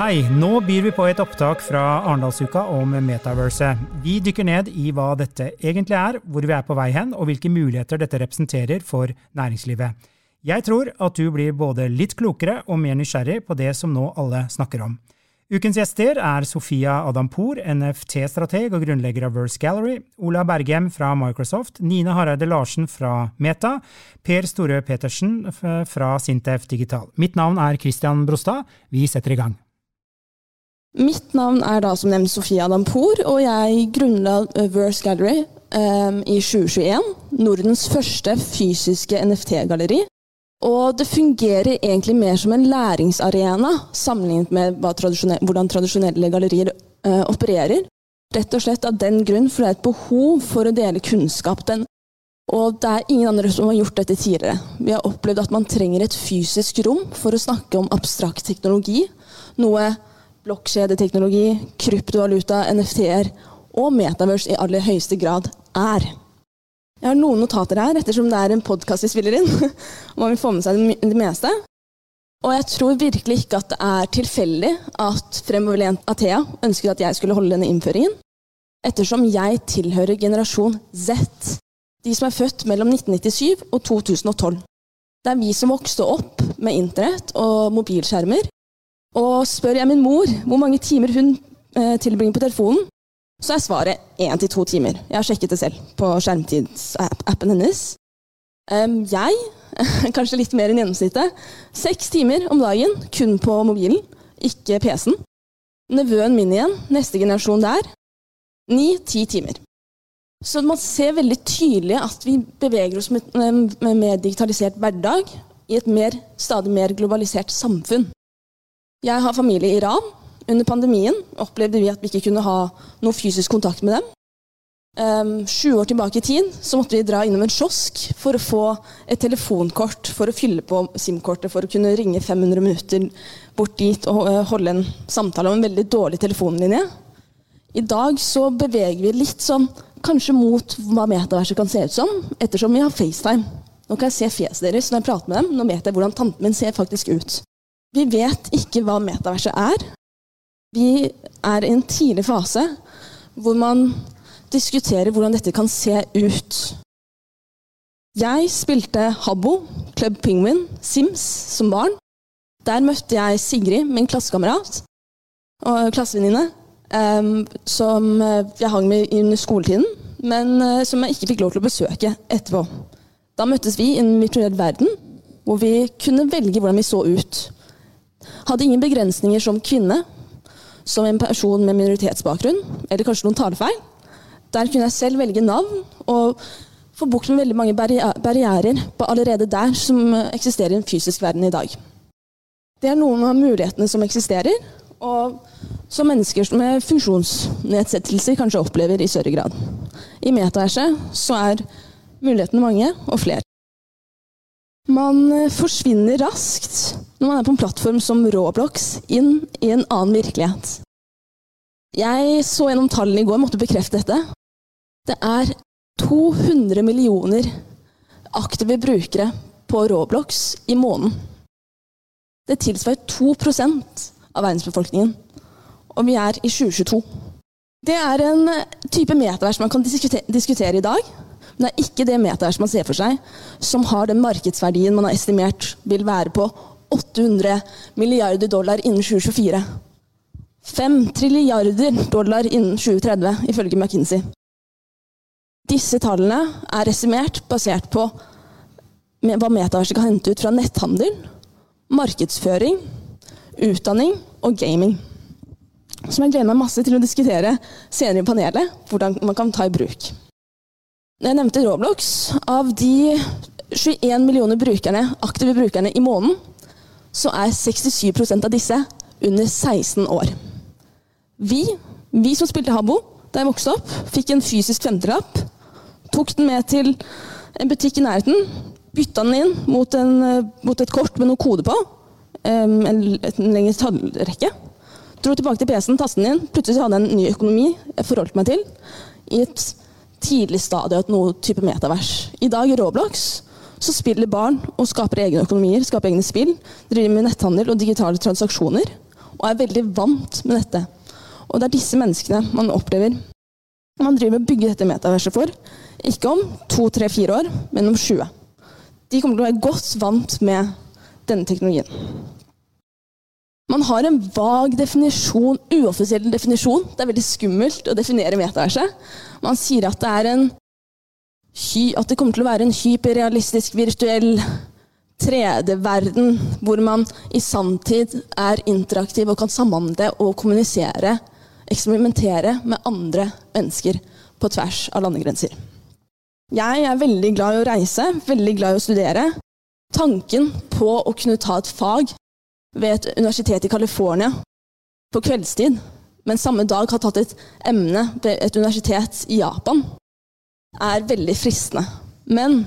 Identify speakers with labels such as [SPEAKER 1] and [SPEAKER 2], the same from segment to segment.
[SPEAKER 1] Hei, nå byr vi på et opptak fra Arendalsuka om metaverse. Vi dykker ned i hva dette egentlig er, hvor vi er på vei hen, og hvilke muligheter dette representerer for næringslivet. Jeg tror at du blir både litt klokere og mer nysgjerrig på det som nå alle snakker om. Ukens gjester er Sofia Adampour, NFT-strateg og grunnlegger av Verse Gallery, Ola Bergem fra Microsoft, Nine Hareide Larsen fra Meta, Per Storø Petersen fra Sintef Digital. Mitt navn er Christian Brostad. Vi setter i gang.
[SPEAKER 2] Mitt navn er da som nevnt Sofia Dampour, og jeg grunnla Verse Gallery um, i 2021. Nordens første fysiske NFT-galleri. Og det fungerer egentlig mer som en læringsarena sammenlignet med tradisjonelle, hvordan tradisjonelle gallerier uh, opererer. Rett og slett av den grunn, for det er et behov for å dele kunnskap. Den, og det er ingen andre som har gjort dette tidligere. Vi har opplevd at man trenger et fysisk rom for å snakke om abstrakt teknologi. Noe blokkjedeteknologi, kryptovaluta, NFT-er og metaverse i aller høyeste grad er. Jeg har noen notater her, ettersom det er en podkast vi spiller inn. og man vil få med seg det meste. Og jeg tror virkelig ikke at det er tilfeldig at fremoverlent Athea ønsket at jeg skulle holde denne innføringen, ettersom jeg tilhører generasjon Z, de som er født mellom 1997 og 2012. Det er vi som vokste opp med internett og mobilskjermer, og spør jeg min mor hvor mange timer hun eh, tilbringer på telefonen, så er svaret én til to timer. Jeg har sjekket det selv på skjermtidsappen hennes. Jeg, kanskje litt mer enn gjennomsnittet, seks timer om dagen kun på mobilen, ikke PC-en. Nevøen min igjen, neste generasjon der, ni-ti timer. Så man ser veldig tydelig at vi beveger oss med, med digitalisert hverdag i et mer, stadig mer globalisert samfunn. Jeg har familie i Iran. Under pandemien opplevde vi at vi ikke kunne ha noe fysisk kontakt med dem. Um, sju år tilbake i tid så måtte vi dra innom en kiosk for å få et telefonkort for å fylle på SIM-kortet for å kunne ringe 500 minutter bort dit og uh, holde en samtale om en veldig dårlig telefonlinje. I dag så beveger vi litt sånn kanskje mot hva metaverset kan se ut som, ettersom vi har FaceTime. Nå kan jeg se fjeset deres når jeg prater med dem. Nå vet jeg hvordan tanten min ser faktisk ut. Vi vet ikke hva metaverset er. Vi er i en tidlig fase hvor man diskuterer hvordan dette kan se ut. Jeg spilte Habbo, Club Penguin, Sims som barn. Der møtte jeg Sigrid, min klassekamerat og klassevenninne, som eh, jeg hang med under skoletiden, men uh, som jeg ikke fikk lov til å besøke etterpå. Da møttes vi i en virtuell verden, hvor vi kunne velge hvordan vi så ut. Hadde ingen begrensninger som kvinne, som en person med minoritetsbakgrunn, eller kanskje noen talefeil. Der kunne jeg selv velge navn og få bukt med veldig mange barrierer på allerede der som eksisterer i en fysisk verden i dag. Det er noen av mulighetene som eksisterer, og som mennesker med funksjonsnedsettelser kanskje opplever i større grad. I metaverset så er mulighetene mange og flere. Man forsvinner raskt når man er på en plattform som Roblox, inn i en annen virkelighet. Jeg så gjennom tallene i går, måtte bekrefte dette. Det er 200 millioner aktive brukere på Roblox i måneden. Det tilsvarer 2% av verdensbefolkningen. Og vi er i 2022. Det er en type metavers man kan diskutere i dag. Men det er ikke det metavers man ser for seg, som har den markedsverdien man har estimert vil være på 800 milliarder dollar innen 2024. 5 trilliarder dollar innen 2030, ifølge McKinsey. Disse tallene er estimert basert på hva metaverset kan hente ut fra netthandel, markedsføring, utdanning og gaming. Som jeg gleder meg masse til å diskutere senere i panelet, hvordan man kan ta i bruk. Jeg nevnte Roblox. Av de 21 millioner brukerne, aktive brukerne i måneden, så er 67% av disse under 16 år. Vi, vi som spilte Habbo da jeg vokste opp, fikk en fysisk femtelapp. Tok den med til en butikk i nærheten. bytta den inn mot, en, mot et kort med noe kode på, en, en lengre tallrekke. Dro tilbake til PC-en, tastet den inn. Plutselig hadde jeg en ny økonomi jeg forholdt meg til i et tidlig stadie av noe type metavers. I dag i Roblox så spiller barn og skaper egne økonomier, skaper egne spill, driver med netthandel og digitale transaksjoner, og er veldig vant med dette. Og det er disse menneskene man opplever man driver med å bygge dette metaverset for. Ikke om to, tre, fire år, men om 20. De kommer til å være godt vant med denne teknologien. Man har en vag definisjon, uoffisiell definisjon. Det er veldig skummelt å definere metaverset. Man sier at det, en, at det kommer til å være en hyperrealistisk, virtuell 3D-verden, hvor man i sanntid er interaktiv og kan samhandle og kommunisere, eksperimentere med andre mennesker på tvers av landegrenser. Jeg er veldig glad i å reise, veldig glad i å studere. Tanken på å kunne ta et fag ved et universitet i California på kveldstid, men samme dag har tatt et emne ved et universitet i Japan, er veldig fristende. Men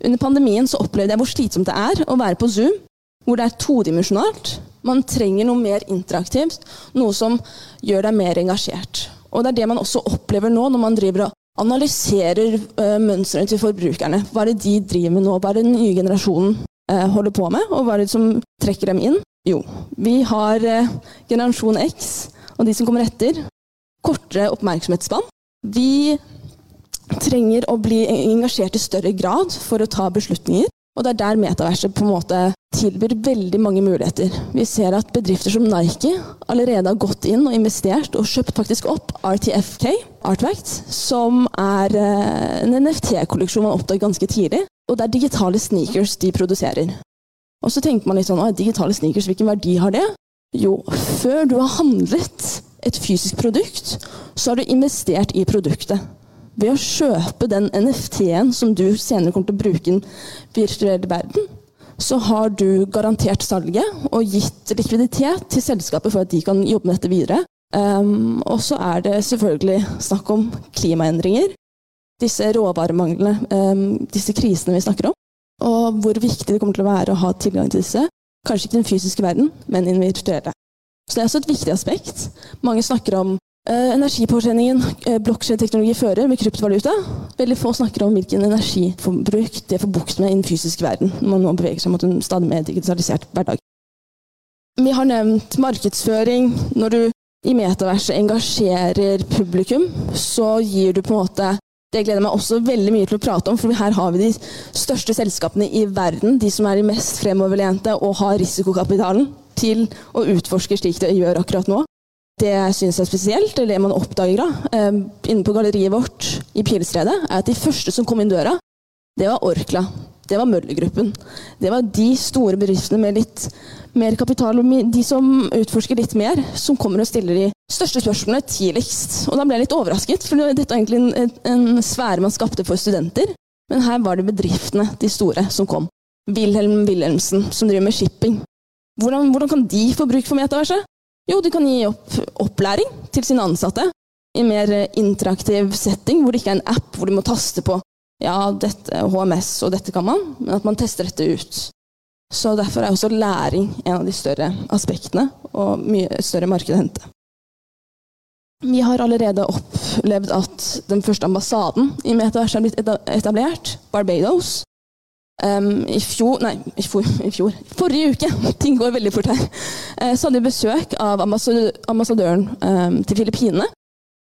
[SPEAKER 2] under pandemien så opplevde jeg hvor slitsomt det er å være på Zoom, hvor det er todimensjonalt. Man trenger noe mer interaktivt, noe som gjør deg mer engasjert. Og det er det man også opplever nå når man driver og analyserer uh, mønstrene til forbrukerne. Hva er det de driver med nå? Hva er det den nye generasjonen uh, holder på med? Og hva er det som trekker dem inn? Jo, vi har eh, generasjon X og de som kommer etter. Kortere oppmerksomhetsspann. Vi trenger å bli engasjert i større grad for å ta beslutninger. Og det er der metaverset på en måte tilbyr veldig mange muligheter. Vi ser at bedrifter som Nike allerede har gått inn og investert og kjøpt faktisk opp RTFK, Artfact, som er eh, en NFT-kolleksjon man oppdaget ganske tidlig. Og det er digitale sneakers de produserer. Og så tenker man litt sånn digitale sneakers, hvilken verdi har det? Jo, før du har handlet et fysisk produkt, så har du investert i produktet. Ved å kjøpe den NFT-en som du senere kommer til å bruke i den virtuelle verden, så har du garantert salget og gitt likviditet til selskapet for at de kan jobbe med dette videre. Um, og så er det selvfølgelig snakk om klimaendringer. Disse råvaremanglene, um, disse krisene vi snakker om og hvor viktig det kommer til å være å ha tilgang til disse. Kanskje ikke den fysiske verden, men den virtuelle. Så det er også et viktig aspekt. Mange snakker om uh, energipåkjenningen uh, blokkjedeteknologi fører med kryptovaluta. Veldig få snakker om hvilken energiforbruk det får bukt med i den fysiske verden, når man nå beveger seg mot en stadig mer digitalisert hverdag. Vi har nevnt markedsføring. Når du i metaverset engasjerer publikum, så gir du på en måte det gleder jeg meg også veldig mye til å prate om, for her har vi de største selskapene i verden. De som er de mest fremoverlente og har risikokapitalen til å utforske slik det gjør akkurat nå. Det jeg syns er spesielt, eller det man oppdager da, eh, inne på galleriet vårt i Pilestredet, er at de første som kom inn døra, det var Orkla. Det var Møller-gruppen. Det var de store bedriftene med litt mer kapital, og de som utforsker litt mer, som kommer og stiller de største spørsmålene tidligst. Og da ble jeg litt overrasket, for dette var egentlig en, en sfære man skapte for studenter. Men her var det bedriftene, de store, som kom. Wilhelm Wilhelmsen, som driver med shipping. Hvordan, hvordan kan de få bruk for metaverset? Jo, de kan gi opp opplæring til sine ansatte. I en mer interaktiv setting, hvor det ikke er en app hvor de må taste på ja, dette HMS og dette kan man, men at man tester dette ut. Så derfor er også læring en av de større aspektene, og mye større marked å hente. Vi har allerede opplevd at den første ambassaden i Metaverse er blitt etablert, Barbados. Um, I fjor Nei, i fjor, i fjor, Forrige uke, ting går veldig fort her, uh, så hadde vi besøk av ambassadøren um, til Filippinene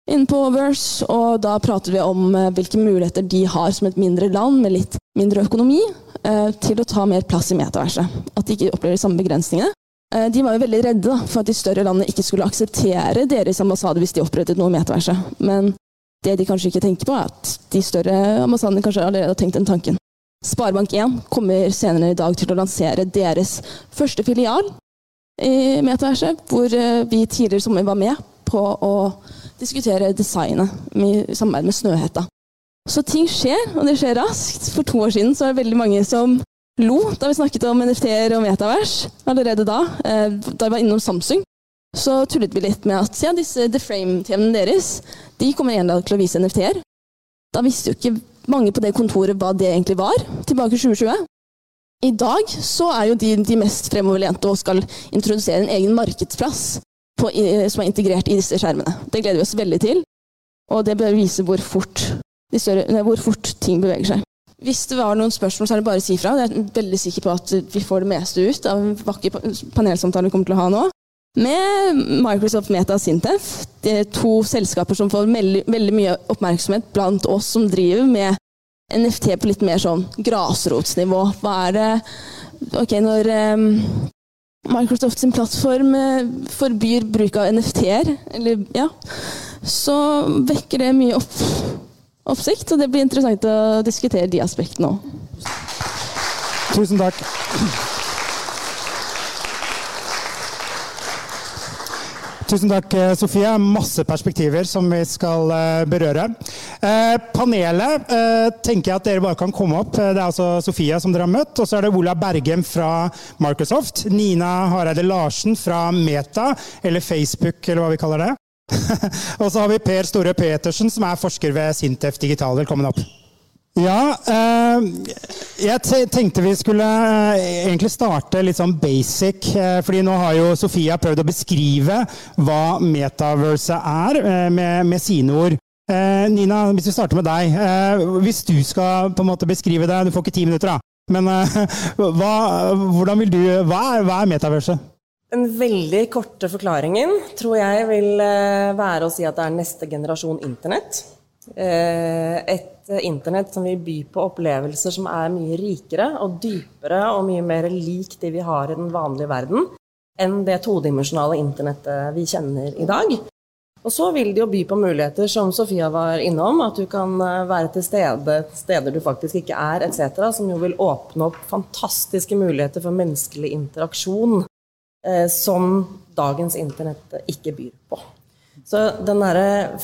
[SPEAKER 2] inne på Verse, og da prater vi om uh, hvilke muligheter de har som et mindre land med litt mindre økonomi, Eh, til å ta mer plass i metaverset. At de ikke opplever de samme begrensningene. Eh, de var jo veldig redde for at de større landene ikke skulle akseptere deres ambassade hvis de opprettet noe i metaverset. Men det de kanskje ikke tenker på, er at de større ambassadene kanskje allerede har tenkt den tanken. Sparebank1 kommer senere i dag til å lansere deres første filial i metaverset, hvor eh, vi tidligere sommer var med på å diskutere designet i samarbeid med Snøhetta. Så ting skjer, og det skjer raskt. For to år siden så var det veldig mange som lo da vi snakket om NFT-er og metavers. Allerede da, eh, da vi var innom Samsung, så tullet vi litt med at ja, disse The Frame-TV-ene deres de kommer en dag til å vise NFT-er. Da visste jo ikke mange på det kontoret hva det egentlig var, tilbake i 2020. I dag så er jo de de mest fremoverlente og skal introdusere en egen markedsplass på, som er integrert i disse skjermene. Det gleder vi oss veldig til, og det bør vise hvor fort, større, hvor fort ting beveger seg. Hvis det var noen spørsmål, så er det bare å si fra. Jeg er veldig sikker på at vi får det meste ut av vakre panelsamtaler vi kommer til å ha nå. Med Microsoft Meta og Sintef, det er to selskaper som får veldig, veldig mye oppmerksomhet blant oss som driver med NFT på litt mer sånn grasrotsnivå. Hva er det Ok, når um, Microsoft sin plattform uh, forbyr bruk av NFT-er, eller ja, så vekker det mye opp, oppsikt, og det blir interessant å diskutere de aspektene òg.
[SPEAKER 1] Tusen takk. Tusen takk, eh, Sofie. Masse perspektiver som vi skal eh, berøre. Eh, panelet tenker jeg at dere bare kan komme opp. Det er altså Sofie som dere har møtt. Og så er det Ola Bergem fra Microsoft. Nina Hareide Larsen fra Meta, eller Facebook, eller hva vi kaller det. og så har vi Per Store Petersen, som er forsker ved Sintef Digital. Velkommen opp. Ja, eh, jeg tenkte vi skulle eh, egentlig starte litt sånn basic. Eh, fordi nå har jo Sofia prøvd å beskrive hva metaverse er, med, med sine ord. Nina, hvis vi starter med deg. Hvis du skal på en måte beskrive det Du får ikke ti minutter, da. Men hva, hvordan vil du, hva, er, hva er metaverse?
[SPEAKER 3] Den veldig korte forklaringen tror jeg vil være å si at det er neste generasjon internett. Et Eh, internett som vil by på opplevelser som er mye rikere og dypere og mye mer lik de vi har i den vanlige verden, enn det todimensjonale internettet vi kjenner i dag. Og så vil det jo by på muligheter, som Sofia var innom, at du kan eh, være til stede steder du faktisk ikke er, etc., som jo vil åpne opp fantastiske muligheter for menneskelig interaksjon eh, som dagens internett ikke byr på. Så den derre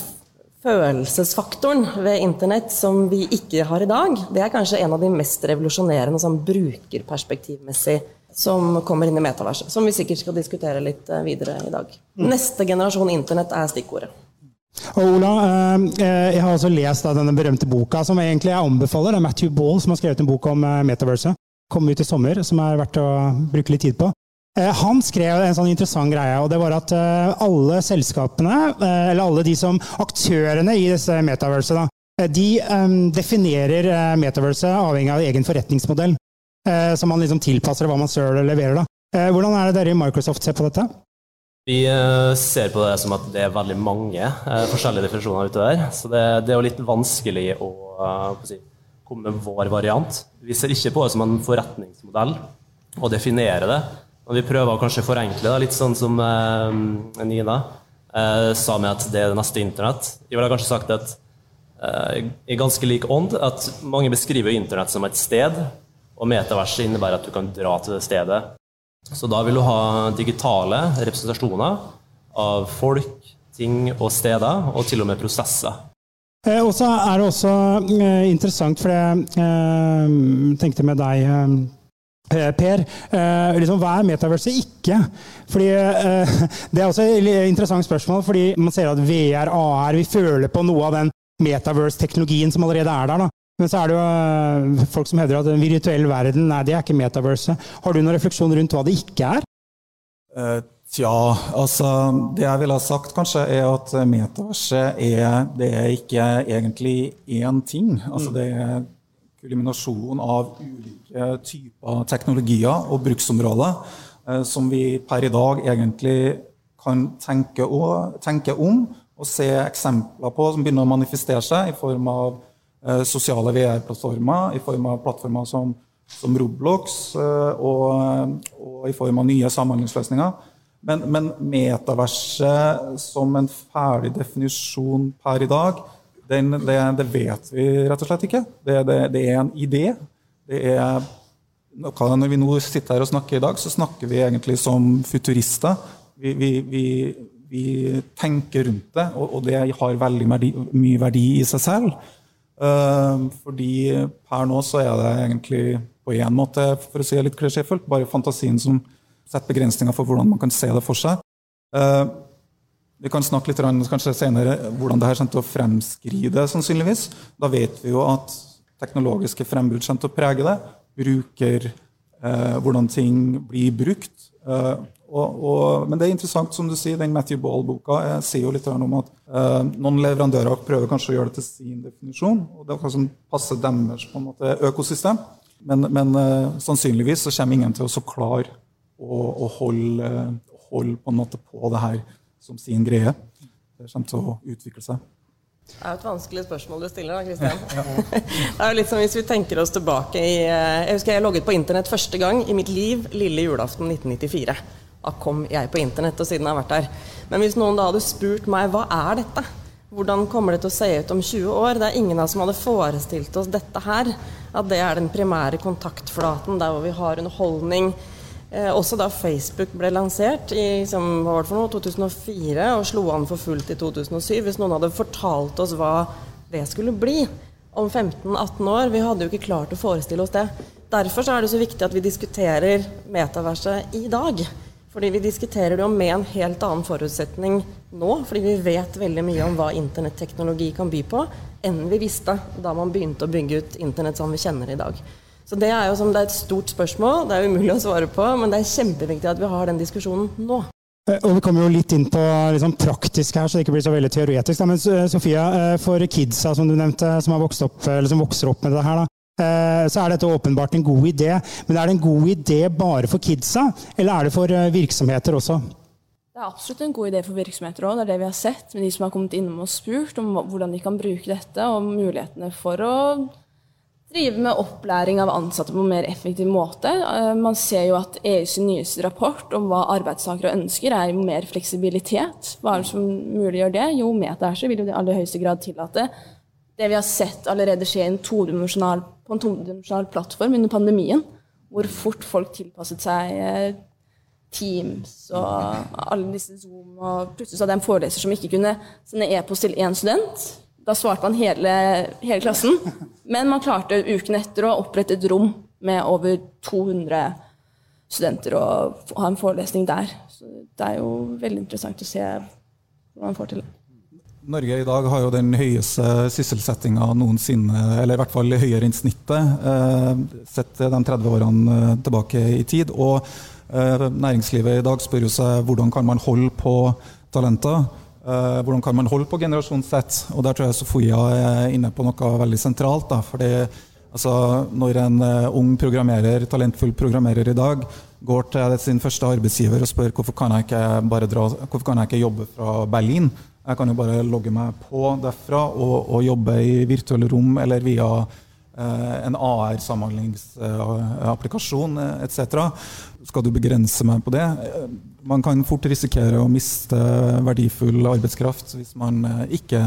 [SPEAKER 3] følelsesfaktoren ved internett som vi ikke har i dag, det er kanskje en av de mest revolusjonerende sånn brukerperspektivmessig som kommer inn i metaverset. Som vi sikkert skal diskutere litt eh, videre i dag. Mm. Neste generasjon internett er stikkordet.
[SPEAKER 1] Og Ola, eh, jeg har også lest denne berømte boka som jeg egentlig jeg anbefaler. Det er Matthew Ball som har skrevet en bok om eh, metaverset. Kom ut i sommer, som er verdt å bruke litt tid på. Eh, han skrev en sånn interessant greie, og det var at eh, alle selskapene, eh, eller alle de som aktørene i disse metaversene, de definerer metaverset avhengig av egen forretningsmodell. Som man liksom tilpasser hva man selv leverer. Da. Hvordan er det dere i Microsoft ser på dette?
[SPEAKER 4] Vi ser på det som at det er veldig mange forskjellige definisjoner ute der. Så det, det er jo litt vanskelig å, å si, komme med vår variant. Vi ser ikke på det som en forretningsmodell og definere det. Og vi prøver å kanskje forenkle det, litt sånn som eh, Nina eh, sa med at det er det neste internett. Jeg ville kanskje sagt at eh, i ganske lik ånd at mange beskriver internett som et sted, og metaverset innebærer at du kan dra til det stedet. Så da vil du ha digitale representasjoner av folk, ting og steder, og til og med prosesser.
[SPEAKER 1] Eh, og så er det også eh, interessant, for jeg eh, tenkte med deg Eh, per, eh, liksom, hva er metaverse ikke? Fordi, eh, det er også et interessant spørsmål, fordi man ser at VR, AR Vi føler på noe av den metaverse-teknologien som allerede er der. Da. Men så er det jo eh, folk som hevder at en virtuell verden nei, det er ikke metaverse. Har du noen refleksjon rundt hva det ikke er?
[SPEAKER 5] Uh, tja, altså Det jeg ville ha sagt, kanskje, er at metaverset er, det er ikke egentlig én ting. Altså, det er kulminasjon av ulike typer teknologier og bruksområder eh, som vi per i dag egentlig kan tenke, og, tenke, om og se eksempler på som begynner å manifestere seg i form av eh, sosiale VR-plattformer, i form av plattformer som, som Roblox eh, og, og, i form av nye samhandlingsløsninger. Men, men metaverset som en ferdig definisjon per i dag den, det, det, vet vi rett og slett ikke. Det, det, det er en idé. Er når vi nå sitter her og snakker i dag, så snakker vi egentlig som futurister. Vi, vi, vi, vi tenker rundt det, og, og, det har veldig verdi, mye verdi i seg selv. Uh, fordi per nå så er det egentlig på en måte, for å si det litt klisjéfullt, bare fantasien som setter begrensninger for hvordan man kan se det for seg. Uh, vi kan snakke litt kanskje senere hvordan det her kommer til å fremskride. sannsynligvis. Da vet vi jo at teknologiske frembrudd kommer til å prege det. Bruker eh, hvordan ting blir brukt. Eh, og, og, men det er interessant, som du sier, den Matthew Ball-boka sier jo litt om at eh, noen leverandører prøver kanskje å gjøre det til sin definisjon. og Det kan passer deres på en måte, økosystem. Men, men uh, sannsynligvis så kommer ingen til å så klare å, å holde, holde, på på det her som sin greie. Det kommer til å utvikle seg.
[SPEAKER 3] Det er jo et vanskelig spørsmål du stiller, da, Kristian. det er jo litt som hvis vi tenker oss tilbake i eh, Jeg husker jeg logget på internett første gang i mitt liv lille julaften 1994. Da kom jeg på internett, og siden jeg har vært der. Men hvis noen da hadde spurt meg hva er dette? Hvordan kommer det til å se ut om 20 år? Det er ingen av oss som hadde forestilt oss dette her. At det er den primære kontaktflaten der hvor vi har underholdning. Eh, også da Facebook ble lansert i som, hva var det for noe, 2004 og slo an for fullt i 2007. Hvis noen hadde fortalt oss hva det skulle bli om 15-18 år Vi hadde jo ikke klart å forestille oss det. Derfor er det så viktig at vi diskuterer metaverset i dag. Fordi vi diskuterer det jo med en helt annen forutsetning nå, fordi vi vet veldig mye om hva internetteknologi kan by på, enn vi visste da man begynte å bygge ut internett som vi kjenner i dag. Så det er jo som det er et stort spørsmål, det er umulig å svare på, men det er kjempeviktig at vi har den diskusjonen nå.
[SPEAKER 1] Eh, og Vi kommer jo litt inn på liksom praktisk her, så det ikke blir så veldig teoretisk. Men eh, Sofia, eh, for kidsa som du nevnte, som, har vokst opp, eller som vokser opp med det her, da, Eh, så er dette åpenbart en god idé. Men er det en god idé bare for kidsa, eller er det for virksomheter også?
[SPEAKER 2] Det er absolutt en god idé for virksomheter òg. Det er det vi har sett med de som har kommet innom og spurt om hvordan de kan bruke dette, og mulighetene for å drive med opplæring av ansatte på en mer effektiv måte. Eh, man ser jo at EUs nyeste rapport om hva arbeidstakere ønsker, er mer fleksibilitet. Hva er det som muliggjør det? Jo, metaverset vil jo i aller høyeste grad tillate det vi har sett allerede skje en på en todimensjonal plattform under pandemien, hvor fort folk tilpasset seg eh, Teams og alle disse Zoom, og plutselig så hadde jeg en foreleser som ikke kunne sende e-post til én student. Da svarte man hele, hele, klassen. Men man klarte uken etter å opprette et rom med over 200 studenter og ha en forelesning der. Så det er jo veldig interessant å se hvordan man får til det.
[SPEAKER 5] Norge i dag har jo den høyeste sysselsettinga noensinne, eller i hvert fall høyere enn snittet, eh, sett de 30 årene eh, tilbake i tid. Og eh, næringslivet i dag spør jo seg hvordan kan man holde på talenter. Hvordan kan man holde på generasjon Z? Og der tror jeg Sofia er inne på noe veldig sentralt. Da, fordi altså, Når en ung programmerer, talentfull programmerer i dag går til sin første arbeidsgiver og spør hvorfor kan jeg ikke, dra, hvorfor kan jeg ikke jobbe fra Berlin, jeg kan jo bare logge meg på derfra og, og jobbe i virtuelle rom eller via eh, en AR-samhandlingsapplikasjon eh, etc. Skal du begrense meg på det? Eh, man kan fort risikere å miste verdifull arbeidskraft hvis man eh, ikke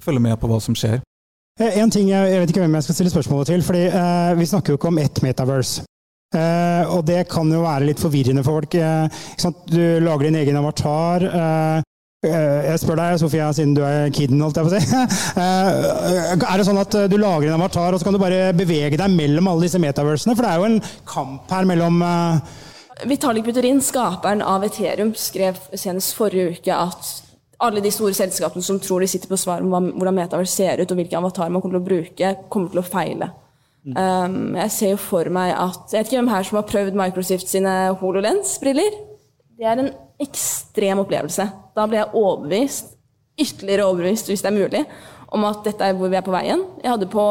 [SPEAKER 5] følger med på hva som skjer.
[SPEAKER 1] En ting jeg, vet ikke hvem jeg skal stille spørsmålet til, fordi eh, Vi snakker jo ikke om ett metaverse. Eh, og det kan jo være litt forvirrende for folk. du lager din egen avatar. Eh, jeg spør deg, Sofia, siden du er kiden, holdt jeg på å si. Eh, er det sånn at du lager en avatar, og så kan du bare bevege deg mellom alle disse metaversene? For det er jo en kamp her mellom eh,
[SPEAKER 2] Vitalik Buterin, skaperen av Ethereum, skrev senest forrige uke at alle de store selskapene som tror de sitter på svar om hvordan metaverse ser ut, og hvilke avatarer man kommer til å bruke, kommer til å feile. Um, jeg ser jo for meg at Jeg vet ikke hvem her som har prøvd Microsoft sine HoloLens-briller. Det er en ekstrem opplevelse. Da ble jeg overbevist, ytterligere overbevist hvis det er mulig, om at dette er hvor vi er på veien. Jeg hadde på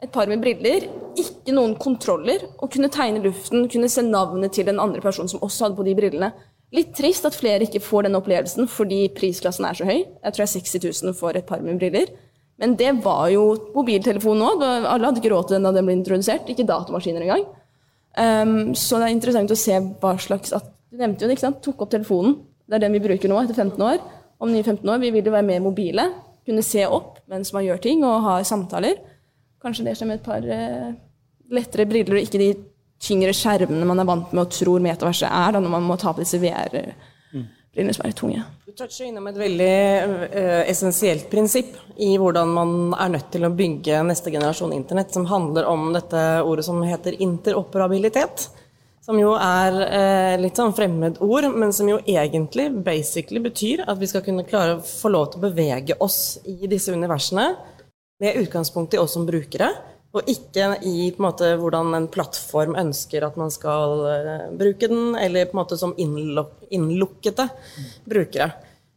[SPEAKER 2] et par med briller, ikke noen kontroller, og kunne tegne luften, kunne se navnet til den andre personen som også hadde på de brillene. Litt trist at flere ikke får den opplevelsen fordi prisklassen er så høy. Jeg tror er 60 000 for et par med briller. Men det var jo mobiltelefon òg. Alle hadde ikke råd til den da den ble introdusert. Ikke datamaskiner engang. Um, så det er interessant å se hva slags at du nevnte jo det, ikke sant? tok opp telefonen. Det er den vi bruker nå etter 15 år. Om 9-15 år vi vil jo være mer mobile, kunne se opp mens man gjør ting og har samtaler. Kanskje det skjer med et par eh, lettere briller og ikke de tyngre skjermene man er vant med og tror metaverset er, da, når man må ta på disse VR-brillene som er litt tunge.
[SPEAKER 3] Du toucher innom et veldig uh, essensielt prinsipp i hvordan man er nødt til å bygge neste generasjon internett, som handler om dette ordet som heter interoperabilitet. Som jo er eh, litt sånn fremmed ord, men som jo egentlig basically betyr at vi skal kunne klare å få lov til å bevege oss i disse universene med utgangspunkt i oss som brukere, Og ikke i på en måte, hvordan en plattform ønsker at man skal uh, bruke den, eller på en måte som innluk innlukkede brukere.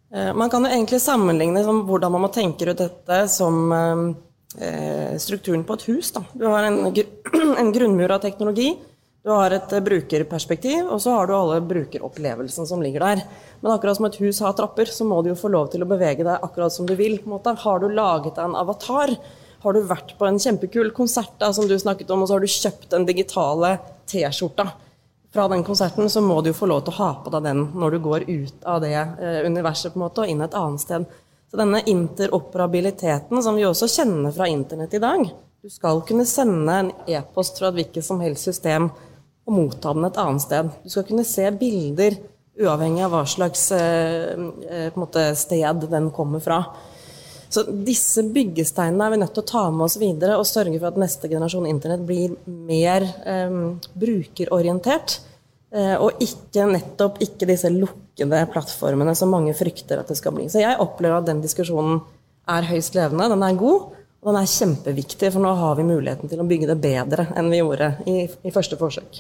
[SPEAKER 3] Uh, man kan jo egentlig sammenligne som, hvordan man må tenke ut dette som uh, strukturen på et hus. Da. Du har en, en grunnmur av teknologi. Du har et brukerperspektiv, og så har du alle brukeropplevelsen som ligger der. Men akkurat som et hus har trapper, så må du jo få lov til å bevege deg akkurat som du vil. Har du laget deg en avatar, har du vært på en kjempekul konsert da, som du snakket om, og så har du kjøpt den digitale T-skjorta fra den konserten, så må du jo få lov til å ha på deg den når du går ut av det eh, universet på en måte, og inn et annet sted. Så denne interoperabiliteten som vi også kjenner fra internett i dag Du skal kunne sende en e-post fra et hvilket som helst system og motta den et annet sted. Du skal kunne se bilder uavhengig av hva slags eh, eh måte, sted den kommer fra. Så disse byggesteinene er vi nødt til å ta med oss videre og sørge for at neste generasjon internett blir mer eh, brukerorientert. Og ikke nettopp ikke disse lukkede plattformene som mange frykter at det skal bli. Så jeg opplever at den diskusjonen er høyst levende. Den er god, og den er kjempeviktig, for nå har vi muligheten til å bygge det bedre enn vi gjorde i, i første forsøk.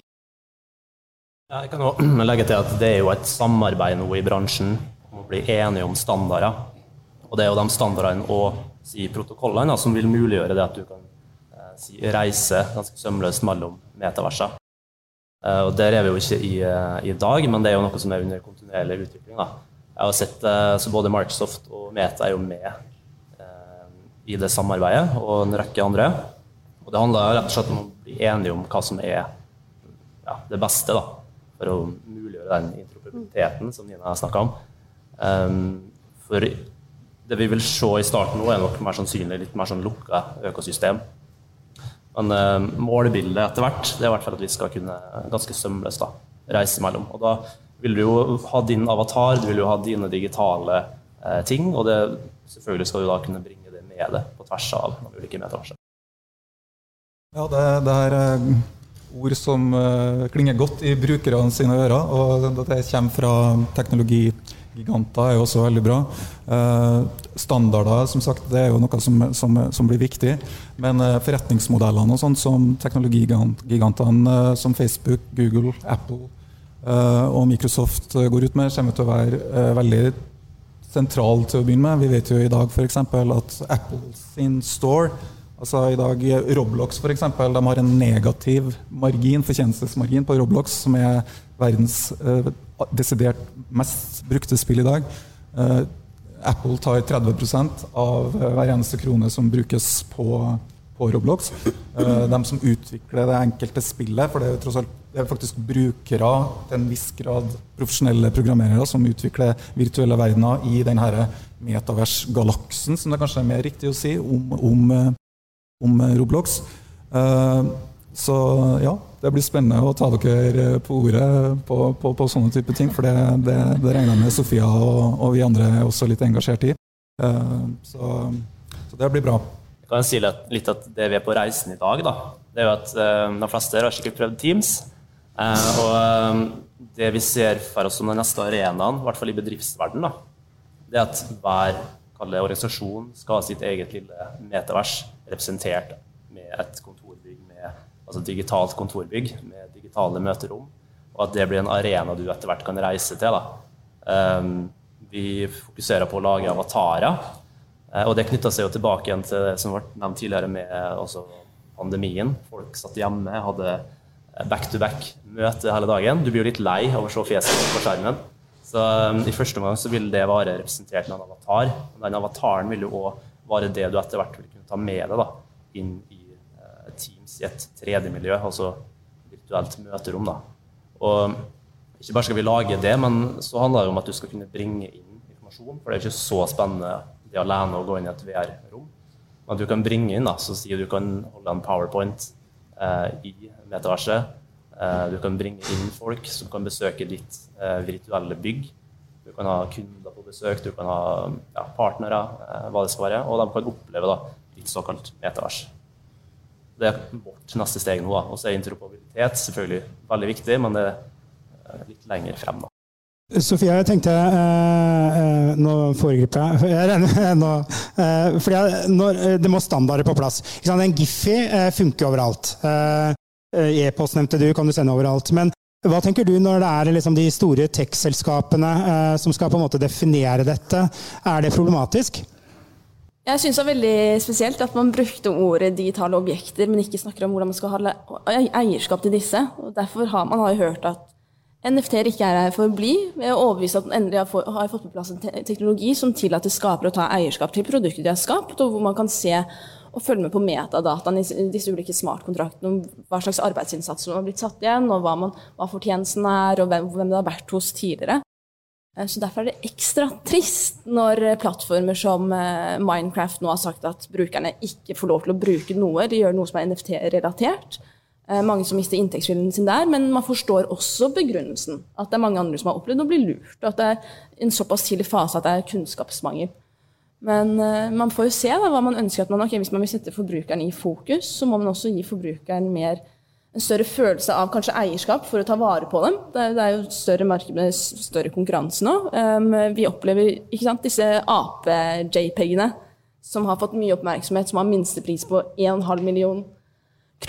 [SPEAKER 4] Jeg kan legge til at det er jo et samarbeid nå i bransjen om å bli enige om standarder. Og det er jo de standardene og si, protokollene som vil muliggjøre det at du kan eh, si, reise ganske sømløst mellom metaverser. Eh, og Der er vi jo ikke i, eh, i, dag, men det er jo noe som er under kontinuerlig utvikling. Da. Jeg har sett så Både Microsoft og Meta er jo med eh, i det samarbeidet, og en rekke andre. Og Det handler rett og slett om å bli enige om hva som er ja, det beste da, for å muliggjøre den interoperabiliteten som Nina snakka om. Um, for det vi vil se i starten nå, er nok mer sannsynlig litt mer sånn lukka økosystem. Men eh, målbildet etter hvert det er i hvert fall at vi skal kunne ganske sømløst da, reise mellom. Og da vil du jo ha din avatar, du vil jo ha dine digitale eh, ting, og det, selvfølgelig skal du da kunne bringe det med deg på tvers av de ulike metaverser.
[SPEAKER 5] Ja, det, det er uh, ord som klinger godt i brukerne sine ører, og det kommer fra teknologi Giganter er jo også veldig bra. Eh, standarder som sagt, det er jo noe som, som, som blir viktig. Men eh, forretningsmodellene og sånt som teknologigigantene eh, som Facebook, Google, Apple og Microsoft går ut med, kommer til å være veldig sentral til å begynne med. Vi vet jo i dag f.eks. at Apple sin store Altså i dag Roblox for eksempel, de har en negativ margin, fortjenestesmargin på Roblox, som er verdens eh, desidert mest brukte spill i dag. Eh, Apple tar 30% av uh, hver eneste krone som brukes på, på Roblox. de som utvikler det enkelte spillet, for det er, tross alt, det er faktisk brukere til en viss grad profesjonelle programmerere som utvikler virtuelle verdener i denne metavers-galaksen, som det kanskje er mer riktig å si, om, om, om Roblox. så ja, det blir spennende å ta dere på ordet på, på, på sånne type ting. For det, det, det regner jeg med Sofia og, og, vi andre er også litt engasjert i. Så, så, det blir bra.
[SPEAKER 4] Jeg kan si litt at det vi er på reisen i dag, da, det er jo at de fleste har sikkert prøvd Teams. Og det vi ser for oss som den neste arenaen, i hvert fall i bedriftsverdenen, det er at hver organisasjon skal ha sitt eget lille metavers representert med et kontorbygg med altså digitalt kontorbygg med digitale møterom, og at det blir en arena du etter hvert kan reise til. Um, vi fokuserer på å lage avatarer, uh, og det knytta seg jo tilbake igjen til det som ble nevnt tidligere med uh, pandemien. Folk satt hjemme, hadde back-to-back-møte hele dagen. Du blir jo litt lei av å se fjeset på skjermen. Så um, I første omgang så vil det være representert med en avatar. Den avataren vil jo òg være det du etter hvert vil ta med deg da, inn i Teams i et 3D-miljø, altså virtuelt møterom. Da. Og ikke bare skal vi lage det, men så handler det om at du skal kunne bringe inn informasjon. For det er ikke så spennende det alene å gå inn i et VR-rom. Men du kan bringe inn, da, så sier du kan holde en powerpoint eh, i metaverset. Eh, du kan bringe inn folk som kan besøke ditt eh, virtuelle bygg. Du kan ha kunder på besøk, du kan ha ja, partnere, eh, hva det skal være. Og de kan oppleve da, såkalt metavers. Det er vårt neste steg nå. Og så er interoperabilitet selvfølgelig veldig viktig, men det er litt lenger frem. da.
[SPEAKER 1] Sofia, jeg tenkte eh, eh Nå foregriper jeg. jeg regner, nå, eh, fordi jeg, når, eh, det må standarder på plass. En Giffi eh, funker overalt. Eh, e-post nevnte du, kan du sende overalt. Men hva tenker du når det er liksom de store tech-selskapene som skal på en måte definere dette? Er det problematisk?
[SPEAKER 2] Jeg syns det er veldig spesielt at man brukte ordet digitale objekter, men ikke snakker om hvordan man skal ha eierskap til disse. Og derfor har man har hørt at NFT-er ikke er her for å bli. Vi er overbevist at man endelig har, fått, på plass en teknologi som tillater skapere å ta eierskap til produktet de har skapt, og hvor man kan se og følge med på metadataen i disse ulike smartkontraktene om hva slags arbeidsinnsats som har blitt satt igjen, og hva, man, hva fortjenesten er, og hvem, hvem, det har vært hos tidligere. Eh, så Derfor er det ekstra trist når plattformer som eh, Minecraft nå har sagt at brukerne ikke får lov til å bruke noe. De gjør noe som er NFT-relatert. Eh, mange som mister inntektskilden sin der, men man forstår også begrunnelsen. At det er mange andre som har opplevd å bli lurt, og at det er en såpass tidlig fase at det er kunnskapsmangel. Men man får jo se da, hva man ønsker at man okay, Hvis man vil sette forbrukeren i fokus, så må man også gi forbrukeren mer, en større følelse av kanskje eierskap for å ta vare på dem. Det er, det er jo større marked større konkurranse nå. Um, vi opplever sant, disse ape-jpegene som har fått mye oppmerksomhet, som har minstepris på 1,5 million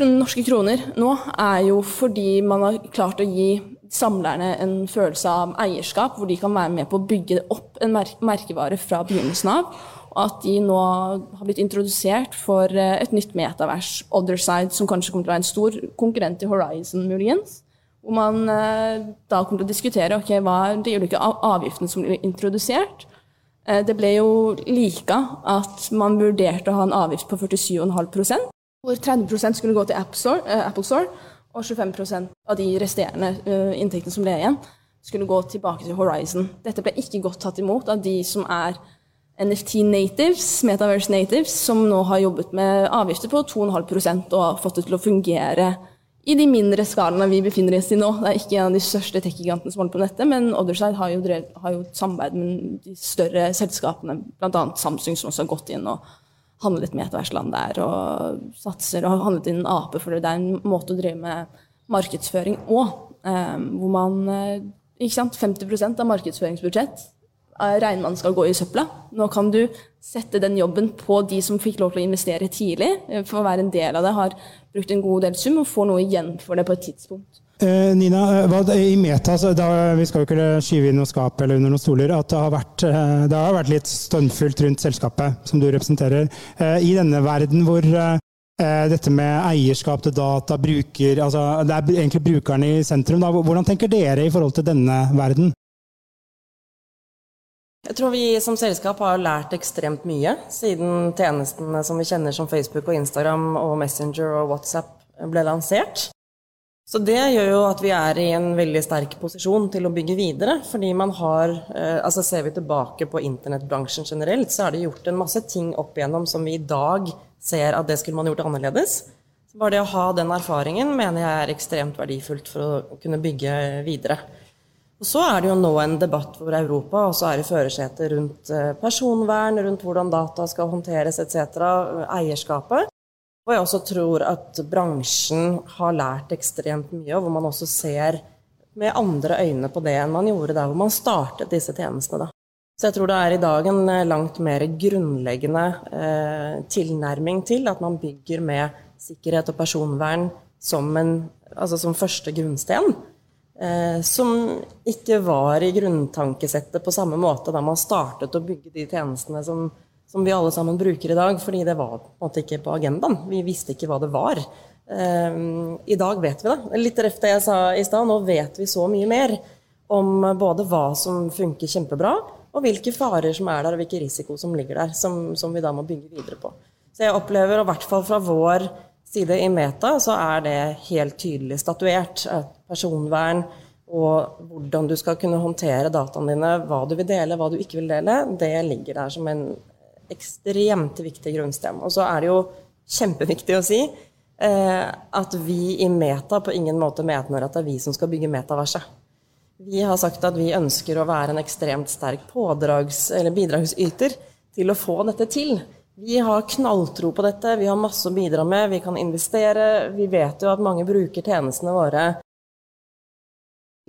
[SPEAKER 2] norske kroner nå, er jo fordi man har klart å gi samlerne en følelse av eierskap, hvor de kan være med på å bygge opp en merkevare fra begynnelsen av. Og at de nå har blitt introdusert for eh, et nytt metavers, Otherside, som kanskje kommer til å være en stor konkurrent til Horizon, muligens. Hvor man eh, da kommer til å diskutere ok, hva er de ulike avgiftene som blir introdusert. Eh, det ble jo lika at man vurderte å ha en avgift på 47,5% hvor 30% skulle gå til Apple Apple Store, og 25% av de resterende uh, inntektene som ble igjen, skulle gå tilbake til Horizon. Dette ble ikke godt tatt imot av de som er NFT natives, Metaverse natives, som nå har jobbet med avgifter på 2,5 og har fått det til å fungere i de mindre skalaene vi befinner oss i nå. Det er ikke en av de største tech-gigantene som holder på dette, men Otherside har jo, drevet, har jo samarbeid med de større selskapene, bl.a. Samsung, som også har gått inn og handlet med metaversland der og satser og handlet inn ape, for det er en måte å drive med markedsføring òg. Um, hvor man eh, ikke sant, 50% av markedsføringsbudsjett eh, regner man skal gå i søpla. Nå kan du sette den jobben på de som fikk lov til å investere tidlig, eh, for å være en del av det, har brukt en god del sum og får noe igjen for det på et tidspunkt.
[SPEAKER 1] Eh, Nina, eh, i Meta, da, vi skal jo ikke skyve inn noe skap eller under noen stoler, at det har, vært, eh, det har vært litt stormfullt rundt selskapet som du representerer. I denne verden hvor dette med eierskap til data, bruker, altså det er egentlig brukerne i sentrum, da. hvordan tenker dere i forhold til denne verden?
[SPEAKER 3] Jeg tror vi som selskap har lært ekstremt mye siden tjenestene som vi kjenner som Facebook og Instagram og Messenger og WhatsApp ble lansert. Så det gjør jo at vi er i en veldig sterk posisjon til å bygge videre. Fordi man har eh, Altså ser vi tilbake på internettbransjen generelt, så er det gjort en masse ting opp igjennom som vi i dag ser at det skulle man gjort annerledes. Så bare det å ha den erfaringen mener jeg er ekstremt verdifullt for å kunne bygge videre. Og så er det jo nå en debatt hvor Europa også er i førersetet rundt eh, personvern, rundt hvordan data skal håndteres etc., eierskapet. Og jeg også tror at bransjen har lært ekstremt mye, og hvor man også ser med andre øyne på det enn man gjorde der hvor man startet disse tjenestene. Da. Så jeg tror det er i dag en eh, langt mer grunnleggende eh, tilnærming til at man bygger med sikkerhet og personvern som, en, altså som første grunnsten. Eh, som ikke var i grunntankesettet på samme måte da man startet å bygge de tjenestene som som vi alle sammen bruker i dag, fordi det var på en måte ikke på agendaen. Vi visste ikke hva det var. Um, I dag vet vi det. Litt røft det jeg sa i stad, nå vet vi så mye mer om både hva som funker kjempebra, og hvilke farer som er der, og hvilke risiko som ligger der, som, som vi da må bygge videre på. Så jeg opplever, og i hvert fall fra vår side i Meta, så er det helt tydelig statuert at personvern og hvordan du skal kunne håndtere dataene dine, hva du vil dele, hva du ikke vil dele, det ligger der som en ekstremt viktig grunnsten. Og så er det jo kjempeviktig å si eh, at vi i Meta på ingen måte mener at det er vi som skal bygge metaverset. Vi har sagt at vi ønsker å være en ekstremt sterk pådrags- bidragsyter til å få dette til. Vi har knalltro på dette, vi har masse å bidra med, vi kan investere. Vi vet jo at mange bruker tjenestene våre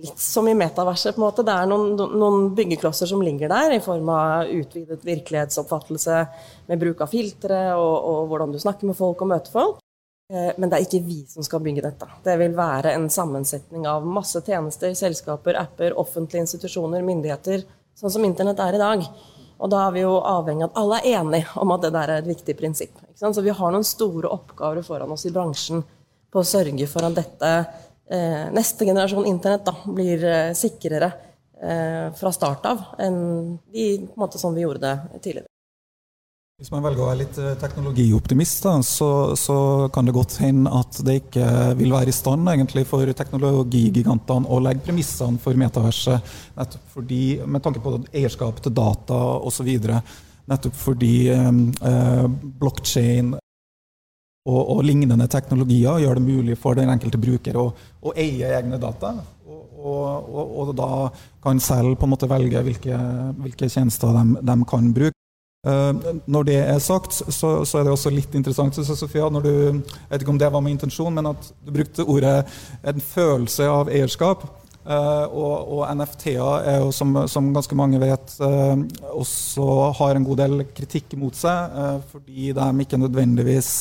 [SPEAKER 3] litt som i metaverset. på en måte. Det er noen, noen, byggeklosser som ligger der, i form av utvidet virkelighetsoppfattelse med bruk av filtre og, og hvordan du snakker med folk og møter folk. Eh, men det er ikke vi som skal bygge dette. Det vil være en sammensetning av masse tjenester, selskaper, apper, offentlige institusjoner, myndigheter, sånn som internett er i dag. Og da er vi jo avhengig av at alle er enige om at det der er et viktig prinsipp. Så vi har noen store oppgaver foran oss i bransjen på å sørge for at dette neste generasjon internett da, blir eh, sikrere eh, fra start av enn de, på en måte, som vi gjorde det tidligere.
[SPEAKER 5] Hvis man velger å være litt teknologioptimist, da, så, så, kan det godt hende at det ikke vil være i stand egentlig for teknologigigantene å legge premissene for metaverset, nettopp fordi, med tanke på eierskap til data osv. Nettopp fordi eh, blokkjede og, og, lignende teknologier gjør det mulig for den enkelte bruker å, å eie egne data. Og, og, da kan selv på en måte velge hvilke, hvilke tjenester de, de, kan bruke. Uh, når det er sagt, så, så, er det også litt interessant, Sofia, når du, jeg vet ikke om det var med intensjon, men at du brukte ordet en følelse av eierskap. Uh, og, og NFT-er er jo, som, som, ganske mange vet, uh, også har en god del kritikk mot seg, uh, fordi de ikke nødvendigvis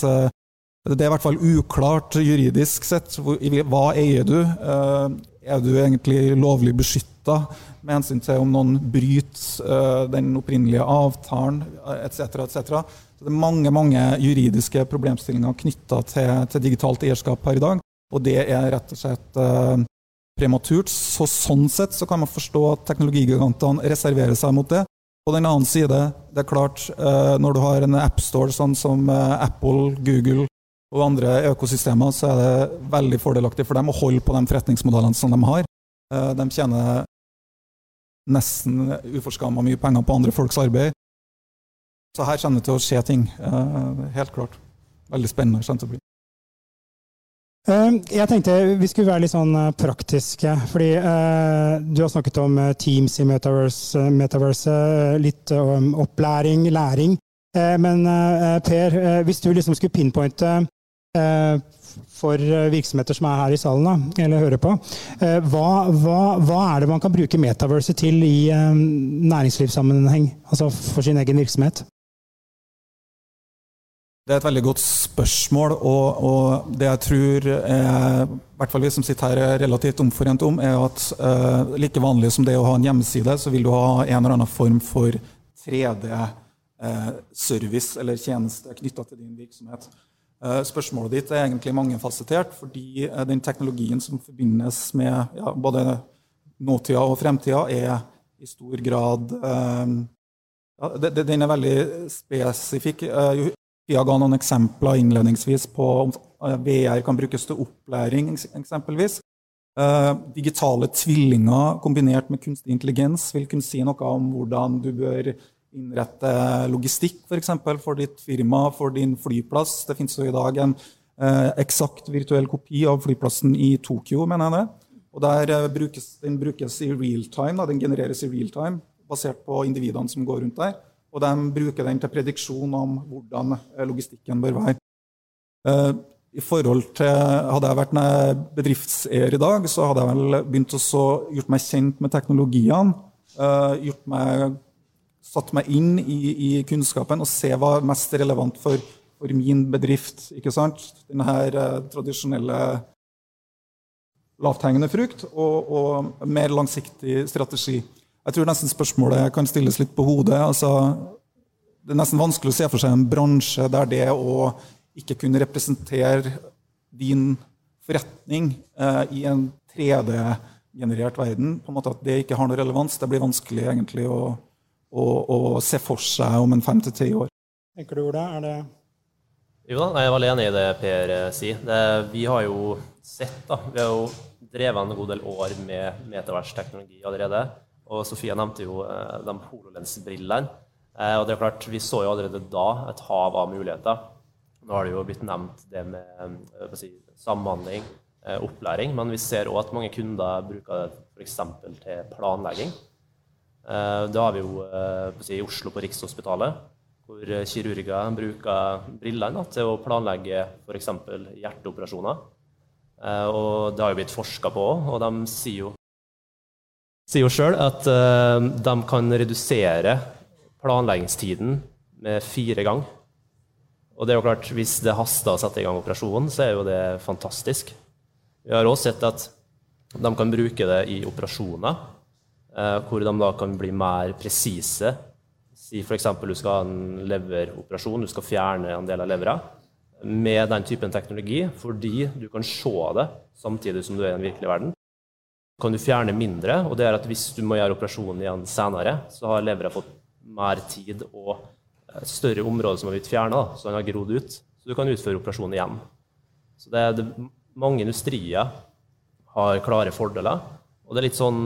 [SPEAKER 5] det er i hvert fall uklart juridisk sett. Hva eier du? Eh, er du egentlig lovlig beskytta med hensyn til om noen bryter eh, den opprinnelige avtalen etc.? etc. Det er mange mange juridiske problemstillinger knytta til, til, digitalt eierskap her i dag. Og det er rett og slett prematurt. Så sånn sett så kan man forstå at teknologigigantene reserverer seg mot det. På den annen side, det er klart, når du har en appstore sånn som Apple, Google, og andre økosystemer, så er det veldig fordelaktig for dem å holde på de forretningsmodellene som de har. Eh, de tjener nesten uforskamma mye penger på andre folks arbeid. Så her kommer det til å skje ting. Eh, helt klart. Veldig spennende kommer det å bli.
[SPEAKER 1] Eh, jeg tenkte vi skulle være litt sånn praktiske. fordi Du har snakket om Teams i Metaverse, metaverse litt om opplæring, læring. Men Per, hvis du liksom skulle pinpointe for virksomheter som er her i salen da, eller hører på. Eh, hva, hva, hva, er det man kan bruke metaverse til i eh, næringslivssammenheng, altså for sin egen virksomhet?
[SPEAKER 5] Det er et veldig godt spørsmål, og, og det jeg tror er, i hvert fall vi som sitter her er relativt omforent om, er at uh, like vanlig som det å ha en hjemmeside, så vil du ha en eller annen form for 3D-service uh, eller tjeneste knytta til din virksomhet. Eh, spørsmålet ditt er egentlig mangefasettert, fordi eh, den teknologien som forbindes med ja, både nåtida og fremtida, er i stor grad um, ja, Den er veldig spesifikk. Pia ga noen eksempler innledningsvis på om VR kan brukes til opplæring, eksempelvis. Digitale tvillinger kombinert med kunstig intelligens vil kunne si noe om hvordan du bør innrette logistikk for, eksempel, for ditt firma, for din flyplass. Det finnes jo i dag en eh, eksakt virtuell kopi av flyplassen i Tokyo, mener jeg det. Og der eh, brukes, Den brukes i real time, den genereres i real time, basert på individene som går rundt der. Og de bruker den til prediksjon om hvordan eh, logistikken bør være. Eh, i forhold til, Hadde jeg vært en bedriftseier i dag, så hadde jeg vel begynt å gjort meg kjent med teknologiene. Gjort meg satt meg inn i, i, kunnskapen og se hva er mest relevant for, for min bedrift. ikke sant? Denne her, eh, tradisjonelle lavthengende frukt og, og, mer langsiktig strategi. Jeg tror nesten spørsmålet kan stilles litt på hodet. altså det er nesten vanskelig å se for seg en bransje der det å ikke kunne representere din forretning eh, i en 3D-generert verden, på en måte at det ikke har noe relevans, det blir vanskelig egentlig å, å, se for seg om en fem til ti år.
[SPEAKER 1] Tenker du, Ola? Er det
[SPEAKER 4] Jo da, jeg er veldig enig i det Per eh, sier. Det, vi har jo sett, da Vi har jo drevet en god del år med metaversteknologi allerede. Og Sofie nevnte jo eh, de HoloLens-brillene. Eh, og det er klart, Vi så jo allerede da et hav av muligheter. Nå har det jo blitt nevnt det med si, samhandling, opplæring, men vi ser òg at mange kunder bruker det f.eks. til planlegging. Eh, da har vi jo eh, i Oslo på Rikshospitalet, hvor kirurger bruker brillene til å planlegge f.eks. hjerteoperasjoner. Eh, og det har jo blitt forska på, og de sier jo sier jo sjøl at de kan redusere planleggingstiden med fire ganger. Og det er jo klart, Hvis det haster å sette i gang operasjonen, så er jo det fantastisk. Vi har også sett at de kan bruke det i operasjoner, hvor de da kan bli mer presise. Si f.eks. du skal ha en leveroperasjon, du skal fjerne en del av levra. Med den typen teknologi, fordi du kan se det samtidig som du er i den virkelige verden, kan du fjerne mindre. og det er at Hvis du må gjøre operasjonen igjen senere, så har levra fått mer tid og større områder som har blitt fjerna, så den har grodd ut. Så du kan utføre operasjonen igjen. Så det, det, mange industrier har klare fordeler. Og det er litt sånn,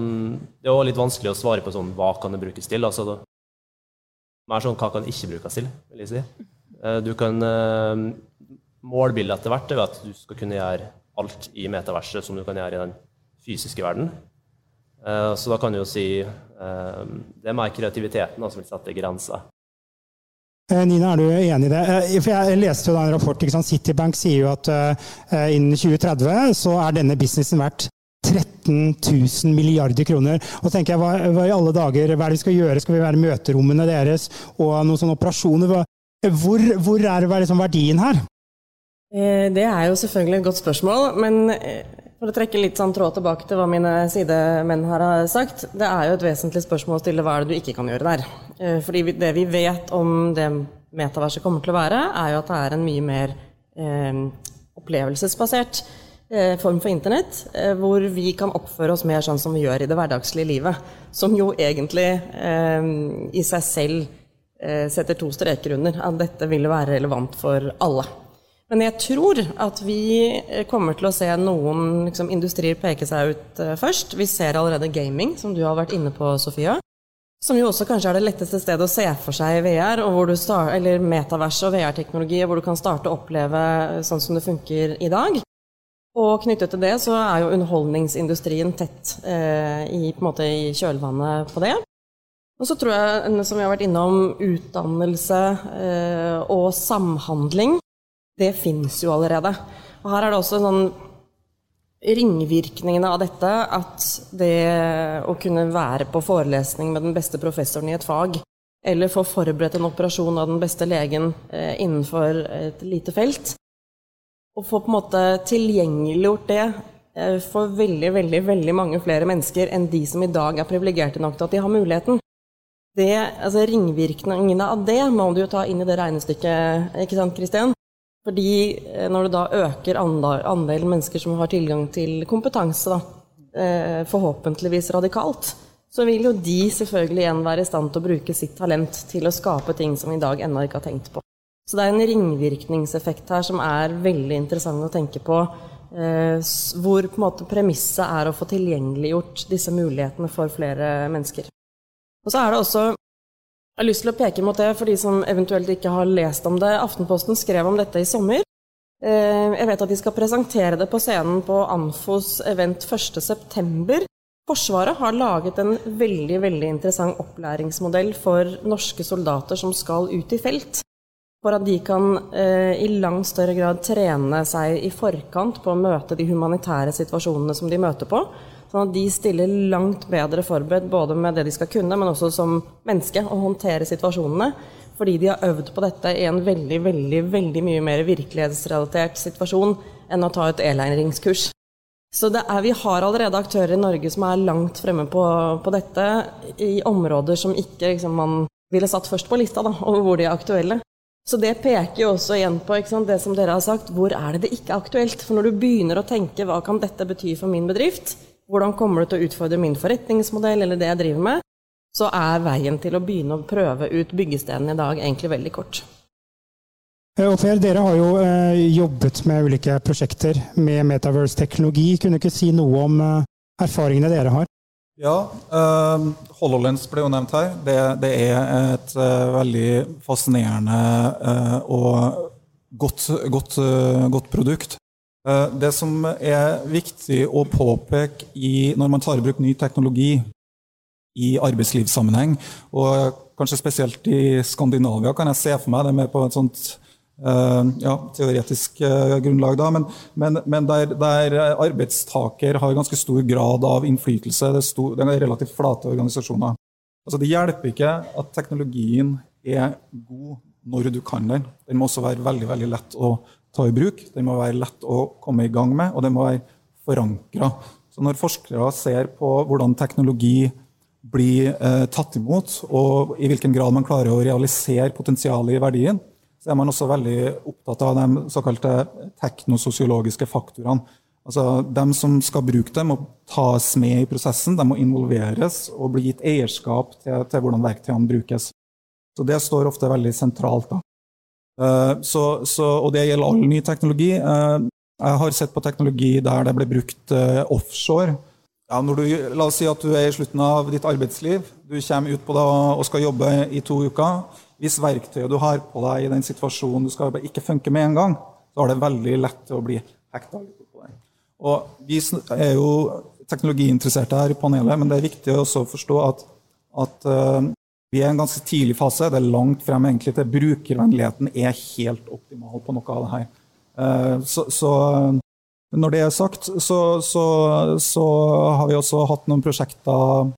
[SPEAKER 4] det er også litt vanskelig å svare på sånn, hva kan det brukes til. altså det, Mer sånn hva kan ikke brukes til, vil jeg si. Eh, du kan eh, Målbildet etter hvert er at du skal kunne gjøre alt i metaverset som du kan gjøre i den fysiske verden. Eh, så da kan du jo si det er mer kreativiteten som vil sette grenser.
[SPEAKER 1] Nina, er du enig i det? For Jeg leste jo da en rapport. Citibank sier jo at innen 2030 så er denne businessen verdt 13 000 milliarder kroner. Og tenker jeg, hva, hva, i alle dager, hva er det vi skal gjøre? Skal vi være møterommene deres og noen sånne operasjoner? Hvor, hvor er, det, liksom verdien her?
[SPEAKER 3] Det er jo selvfølgelig et godt spørsmål. Men for å trekke litt sånn tråd tilbake til hva mine sidemenn her har sagt. Det er jo et vesentlig spørsmål å stille hva er det du ikke kan gjøre der. Eh, fordi det vi vet om det metaverset kommer til å være, er jo at det er en mye mer eh, opplevelsesbasert eh, form for internett, eh, hvor vi kan oppføre oss mer sånn som vi gjør i det hverdagslige livet. Som jo egentlig eh, i seg selv eh, setter to streker under at dette vil være relevant for alle. Men jeg tror at vi eh, kommer til å se noen liksom, industrier peke seg ut først. Vi ser allerede gaming, som du har vært inne på, Sofia. Som jo også kanskje er det letteste stedet å se for seg VR, start, eller metavers og VR-teknologi, hvor du kan starte å oppleve sånn som det funker i dag. Og knyttet til det så er jo underholdningsindustrien tett eh, i, måte, i, kjølvannet på det. Og så tror jeg, som vi har vært innom, utdannelse eh, og samhandling det fins jo allerede. Og her er det også sånn ringvirkningene av dette at det å kunne være på forelesning med den beste professoren i et fag, eller få forberedt en operasjon av den beste legen eh, innenfor et lite felt, og få på en måte tilgjengeliggjort det eh, for veldig, veldig, veldig mange flere mennesker enn de som i dag er privilegerte nok til at de har muligheten. Det, altså Ringvirkningene av det må du jo ta inn i det regnestykket, ikke sant, Kristian? Fordi eh, når du da øker andelen mennesker som har tilgang til kompetanse, da, eh, forhåpentligvis radikalt, så vil jo de selvfølgelig igjen være i stand til å bruke sitt talent til å skape ting som vi i dag ennå ikke har tenkt på. Så det er en ringvirkningseffekt her som er veldig interessant å tenke på. Eh, hvor på en måte premisset er å få tilgjengeliggjort disse mulighetene for flere mennesker. Og så er det også jeg har lyst til å peke mot det for de som eventuelt ikke har lest om det. Aftenposten skrev om dette i sommer. Eh, jeg vet at de skal presentere det på scenen på Anfos event 1.9. Forsvaret har laget en veldig veldig interessant opplæringsmodell for norske soldater som skal ut i felt. For at de kan eh, i langt større grad trene seg i forkant på å møte de humanitære situasjonene som de møter på. Sånn at de stiller langt bedre forberedt både med det de skal kunne, men også som menneske, å håndtere situasjonene. Fordi de har øvd på dette i en veldig, veldig, veldig mye mer virkelighetsrelatert situasjon enn å ta et e-læringskurs. Så er, vi har allerede aktører i Norge som er langt fremme på, på dette, i områder som ikke liksom, man ville satt først på lista, da, over hvor de er aktuelle. Så det peker jo også igjen på sant, det som dere har sagt, hvor er det det ikke er aktuelt? For når du begynner å tenke hva kan dette bety for min bedrift, hvordan kommer det til å utfordre min forretningsmodell eller det jeg driver med, så er veien til å begynne å prøve ut byggestenen i dag egentlig veldig kort.
[SPEAKER 1] Og per, dere har jo eh, jobbet med ulike prosjekter med Metaverse-teknologi. Kunne du ikke si noe om eh, erfaringene dere har?
[SPEAKER 5] Ja, uh, HoloLens ble jo nevnt her. Det, det er et uh, veldig fascinerende uh, og godt, godt, godt produkt. Eh, det som er viktig å påpeke i, når man tar i bruk ny teknologi i arbeidslivssammenheng, og kanskje spesielt i Skandinavia, kan jeg se for meg det med på et sånt ja, teoretisk grunnlag, da, men, men, men der, der, arbeidstaker har ganske stor grad av innflytelse. Det er, stor, det er relativt flate organisasjoner. Altså, det hjelper ikke at teknologien er god når du kan den. Den må også være veldig, veldig lett å ta i bruk. Den må være lett å komme i gang med, og den må være forankra. Så når forskere ser på hvordan teknologi blir eh, tatt imot, og i hvilken grad man klarer å realisere potensialet i verdien, så er man også veldig opptatt av de såkalte teknososiologiske faktorene. Altså, De som skal bruke det, må tas med i prosessen, de må involveres og bli gitt eierskap til, til hvordan verktøyene brukes. Så Det står ofte veldig sentralt. da. Eh, så, så, og det gjelder all ny teknologi. Eh, jeg har sett på teknologi der det ble brukt eh, offshore. Ja, du, la oss si at du er i slutten av ditt arbeidsliv. Du kommer ut på det og skal jobbe i to uker. Hvis verktøyet du har på deg i den situasjonen du skal ikke funker med en gang, så er det veldig lett til å bli hekta. Og vi er jo teknologiinteresserte her i panelet, men det er viktig også å forstå at, at vi er i en ganske tidlig fase. Det er langt frem egentlig til brukervennligheten er helt optimal på noe av det her. Eh, så, så når det er sagt, så, så, så, har vi også hatt noen prosjekter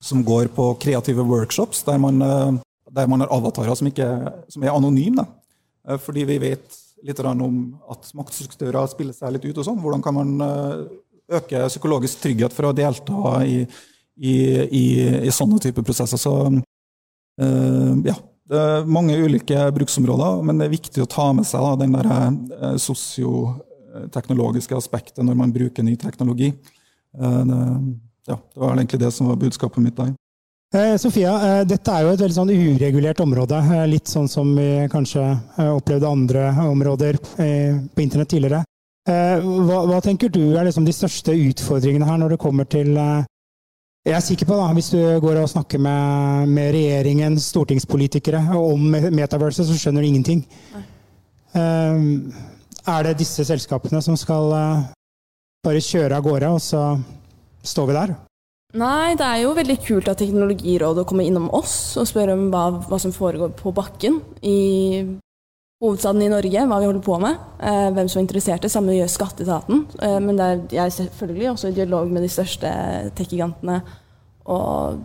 [SPEAKER 5] som går på kreative workshops, der man, eh, der man har avatarer som, ikke, som er anonyme. Eh, fordi vi vet litt om at maktstrukturer spiller seg litt ut. og sånn. Hvordan kan man øke psykologisk trygghet for å delta i, i, i, i sånne typer prosesser? Så Eh, ja, det er mange ulike bruksområder, men det er viktig å ta med seg da, den der eh, sosioteknologiske aspektet når man bruker ny teknologi. Eh, det, ja, det var egentlig det som var budskapet mitt der.
[SPEAKER 1] Sofia, dette er jo et veldig sånn uregulert område. Litt sånn som vi kanskje opplevde andre områder på internett tidligere. Hva, hva tenker du er liksom de største utfordringene her når det kommer til jeg er sikker på, da, hvis du går og snakker med, med regjeringen, stortingspolitikere, om metaverset, så skjønner du ingenting. Er det disse selskapene som skal bare kjøre av gårde, og så står vi der?
[SPEAKER 2] Nei, det er jo veldig kult at Teknologirådet kommer innom oss og spør om hva, hva som foregår på bakken i hovedstaden i Norge, hva vi holder på med, eh, hvem som er interessert. Det samme gjør Skatteetaten. Eh, men det er jeg selvfølgelig også i dialog med de største tech-gigantene. Og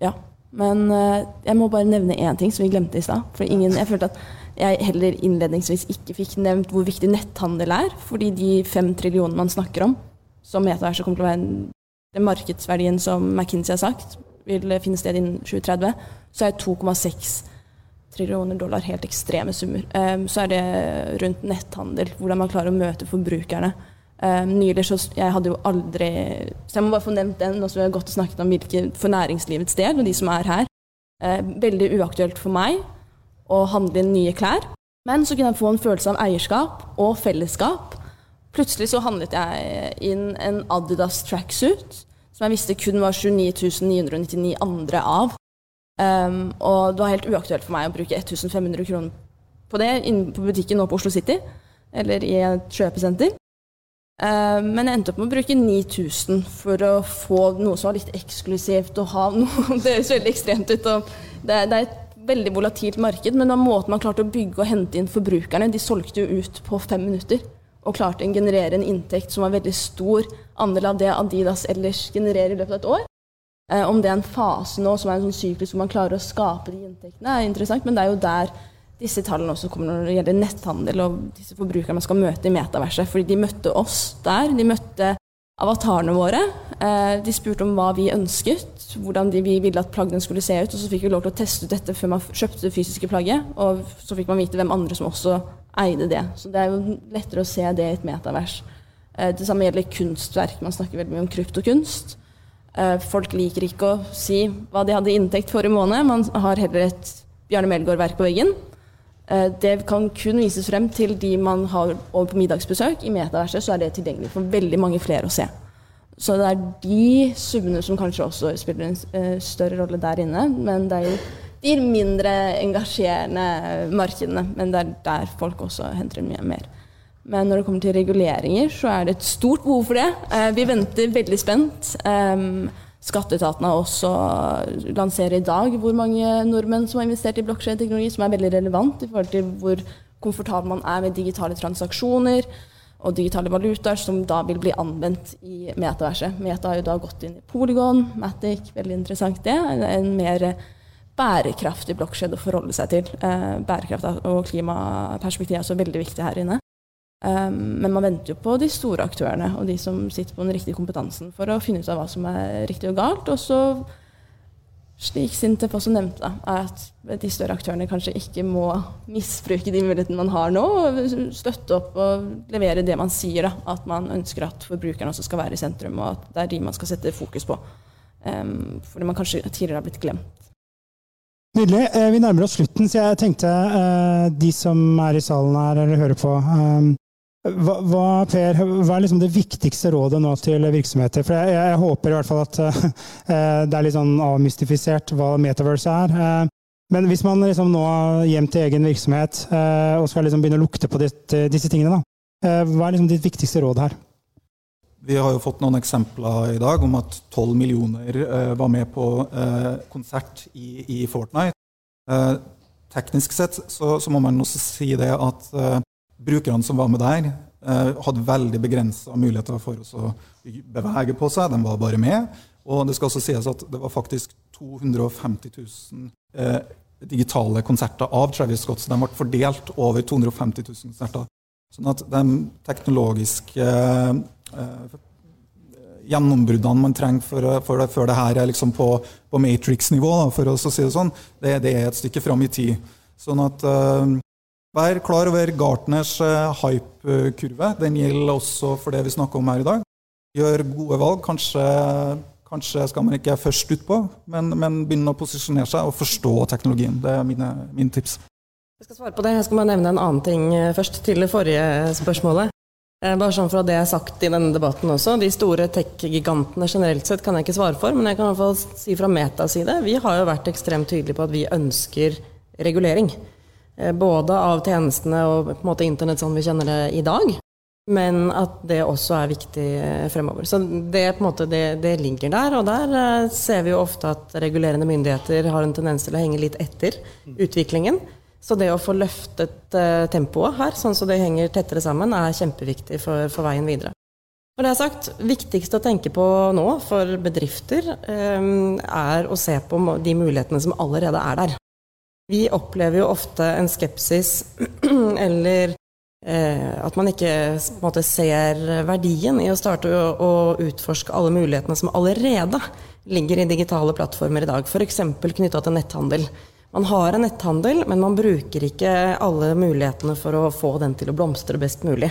[SPEAKER 2] ja. Men eh, jeg må bare nevne én ting som vi glemte i stad. For ingen, jeg følte at jeg heller innledningsvis ikke fikk nevnt hvor viktig netthandel er. Fordi de fem trillionene man snakker om, som metaverset kommer til å være den markedsverdien som McKinsey har sagt vil finne sted innen 2030, så er 2,6 trillioner dollar, helt ekstreme summer. Um, så er det rundt netthandel, hvordan man klarer å møte forbrukerne. Um, nylig så Jeg hadde jo aldri Så jeg må bare få nevnt den, og så har jeg godt snakket om hvilke for næringslivets del, og de som er her. Uh, veldig uaktuelt for meg å handle inn nye klær. Men så kunne jeg få en følelse av eierskap og fellesskap. Plutselig så handlet jeg inn en Adidas tracksuit som jeg visste kun var 29 999 andre av. Um, og det var helt uaktuelt for meg å bruke 1500 kroner på det inne på butikken nå på Oslo City, eller i et kjøpesenter. Um, men jeg endte opp med å bruke 9000 for å få noe som var litt eksklusivt. å ha noe, Det høres veldig ekstremt ut. Det, det, er et veldig volatilt marked, men den måten man klarte å bygge og hente inn forbrukerne De solgte jo ut på fem minutter og klarte å generere en inntekt som var veldig stor andel av det Adidas ellers genererer i løpet av et år. Eh, om det er en fase nå som er en sånn syklus hvor man klarer å skape de inntektene, er interessant, men det er jo der disse tallene også kommer når det gjelder netthandel og disse forbrukerne man skal møte i metaverset. Fordi de møtte oss der. De møtte avatarene våre. Eh, de spurte om hva vi ønsket, hvordan vi ville at plaggene skulle se ut. Og så fikk vi lov til å teste ut dette før man kjøpte det fysiske plagget. Og så fikk man vite hvem andre som også eide det. Så det er jo lettere å se det i et metavers. Eh, det samme gjelder kunstverk. Man snakker veldig mye om kryptokunst. Eh, folk liker ikke å si hva de hadde inntekt for i måned. Man har heller et Bjarne Melgaard-verk på veggen. Eh, det kan kun vises frem til de man har over på middagsbesøk. I metaverset så er det tilgjengelig for veldig mange flere å se. Så det er de summene som kanskje også spiller en eh, større rolle der inne. Men det er jo de mindre engasjerende markedene. Men det er der folk også henter mye mer. Men når det kommer til reguleringer, så er det et stort behov for det. Eh, vi venter veldig spent. Skatteetaten har også lanserer i dag hvor mange nordmenn som har investert i blokkjedeteknologi, som er veldig relevant i forhold til hvor komfortabel man er med digitale transaksjoner og digitale valutaer som da vil bli anvendt i metaverset. Meta har jo da gått inn i Polygon, Matic, veldig interessant det. En mer bærekraftig blokkjede å forholde seg til. Eh, bærekraft og klimaperspektiv er også veldig viktig her inne. Um, men man venter jo på de store aktørene og de som sitter på den riktige kompetansen for å finne ut av hva som er riktig og galt. Og så slik Sintef også nevnte, er at de større aktørene kanskje ikke må misbruke de mulighetene man har nå, og støtte opp og levere det man sier. Da, at man ønsker at forbrukerne også skal være i sentrum, og at det er de man skal sette fokus på. Um, fordi man kanskje tidligere har blitt glemt.
[SPEAKER 1] Nydelig. Eh, vi nærmer oss slutten, så jeg tenkte uh, de som er i salen her eller hører på um, hva, hva, per, hva er liksom det viktigste rådet nå til virksomheter? For jeg, jeg håper i hvert fall at uh, det er litt sånn avmystifisert hva metaverse er. Uh, men hvis man liksom nå hjem til egen virksomhet uh, og skal liksom begynne å lukte på ditt, disse tingene, da, hva er liksom ditt viktigste råd her?
[SPEAKER 5] Vi har jo fått noen eksempler i dag om at 12 millioner var med på konsert i, i Fortnite. teknisk sett så, så, må man også si det at brukerne som var med der, eh, hadde veldig begrensa muligheter for å bevege på seg. De var bare med. Og det skal også sies at det var faktisk 250 000 eh, digitale konserter av Travis Scott, så de ble fordelt over 250 000 konserter. Sånn at de teknologiske eh, eh gjennombruddene man trenger for, for det, før det her er liksom på, på Matrix-nivå, for å si det sånn, det, det, er et stykke fram i tid. Sånn at eh, Vær klar over Gartners eh, hype-kurve. Den gjelder også for det vi snakker om her i dag. Gjør gode valg. Kanskje, kanskje skal man ikke først utpå, men, men begynne å posisjonere seg og forstå teknologien. Det er mine, mine tips.
[SPEAKER 3] Jeg skal svare på det. Jeg skal bare nevne en annen ting eh, først, til det forrige spørsmålet. Eh, bare sånn fra det jeg har sagt i denne debatten også. De store tech-gigantene generelt sett kan jeg ikke svare for, men jeg kan i hvert fall si fra Metas side. Vi har jo vært ekstremt tydelige på at vi ønsker regulering. Eh, både av tjenestene og på en måte internett sånn vi kjenner det i dag, men at det også er viktig eh, fremover. Så det, på en måte, det, det ligger der, og der eh, ser vi jo ofte at regulerende myndigheter har en tendens til å henge litt etter utviklingen. Så det å få løftet tempoet her, sånn så det henger tettere sammen, er kjempeviktig for, for veien videre. Når det er sagt, viktigst å tenke på nå for bedrifter er å se på de mulighetene som allerede er der. Vi opplever jo ofte en skepsis eller eh, at man ikke måte, ser verdien i å starte å, å, utforske alle mulighetene som allerede ligger i digitale plattformer i dag, f.eks. knytta til netthandel. Man har en netthandel, men man bruker ikke alle mulighetene for å få den til å blomstre best mulig.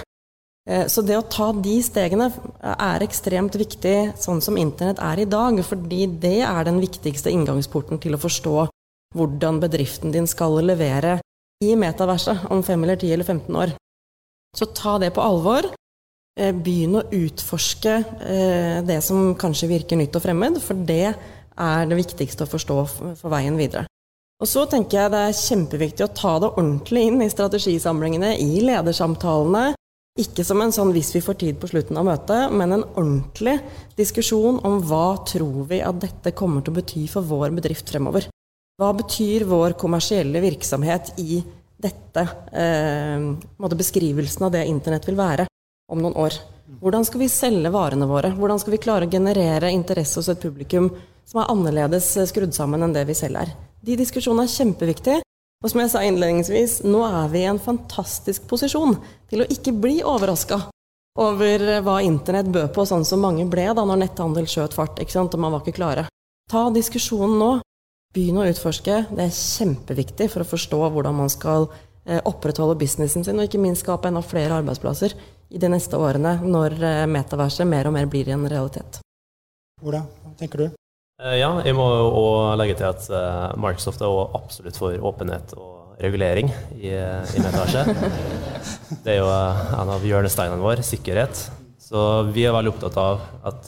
[SPEAKER 3] Eh, så det å ta de stegene er ekstremt viktig, sånn som internett er i dag, fordi det er den viktigste inngangsporten til å forstå hvordan bedriften din skal levere i metaverset om 5 eller 10 eller 15 år. Så ta det på alvor. Eh, begynn å utforske eh, det som kanskje virker nytt og fremmed, for det er det viktigste å forstå for veien videre. Og så tenker jeg det er kjempeviktig å ta det ordentlig inn i strategisamlingene, i ledersamtalene. Ikke som en sånn 'hvis vi får tid på slutten av møtet', men en ordentlig diskusjon om hva tror vi at dette kommer til å bety for vår bedrift fremover. Hva betyr vår kommersielle virksomhet i dette, eh, beskrivelsen av det internett vil være om noen år? Hvordan skal vi selge varene våre? Hvordan skal vi klare å generere interesse hos et publikum som er annerledes skrudd sammen enn det vi selv er? De diskusjonene er kjempeviktige. Og som jeg sa innledningsvis, nå er vi i en fantastisk posisjon til å ikke bli overraska over hva internett bød på, sånn som mange ble da når netthandel skjøt fart, ikke sant, og man var ikke klare. Ta diskusjonen nå. Begynn å utforske. Det er kjempeviktig for å forstå hvordan man skal eh, opprettholde businessen sin, og ikke minst skape enda flere arbeidsplasser i de neste årene, når eh, metaverset mer og mer blir en realitet.
[SPEAKER 1] Ola, hva tenker du?
[SPEAKER 4] Eh, ja, jeg må jo legge til at Microsoft er absolutt for åpenhet og regulering i, i metaverset. Det er jo en av hjørnesteinene våre, sikkerhet. Så vi er veldig opptatt av at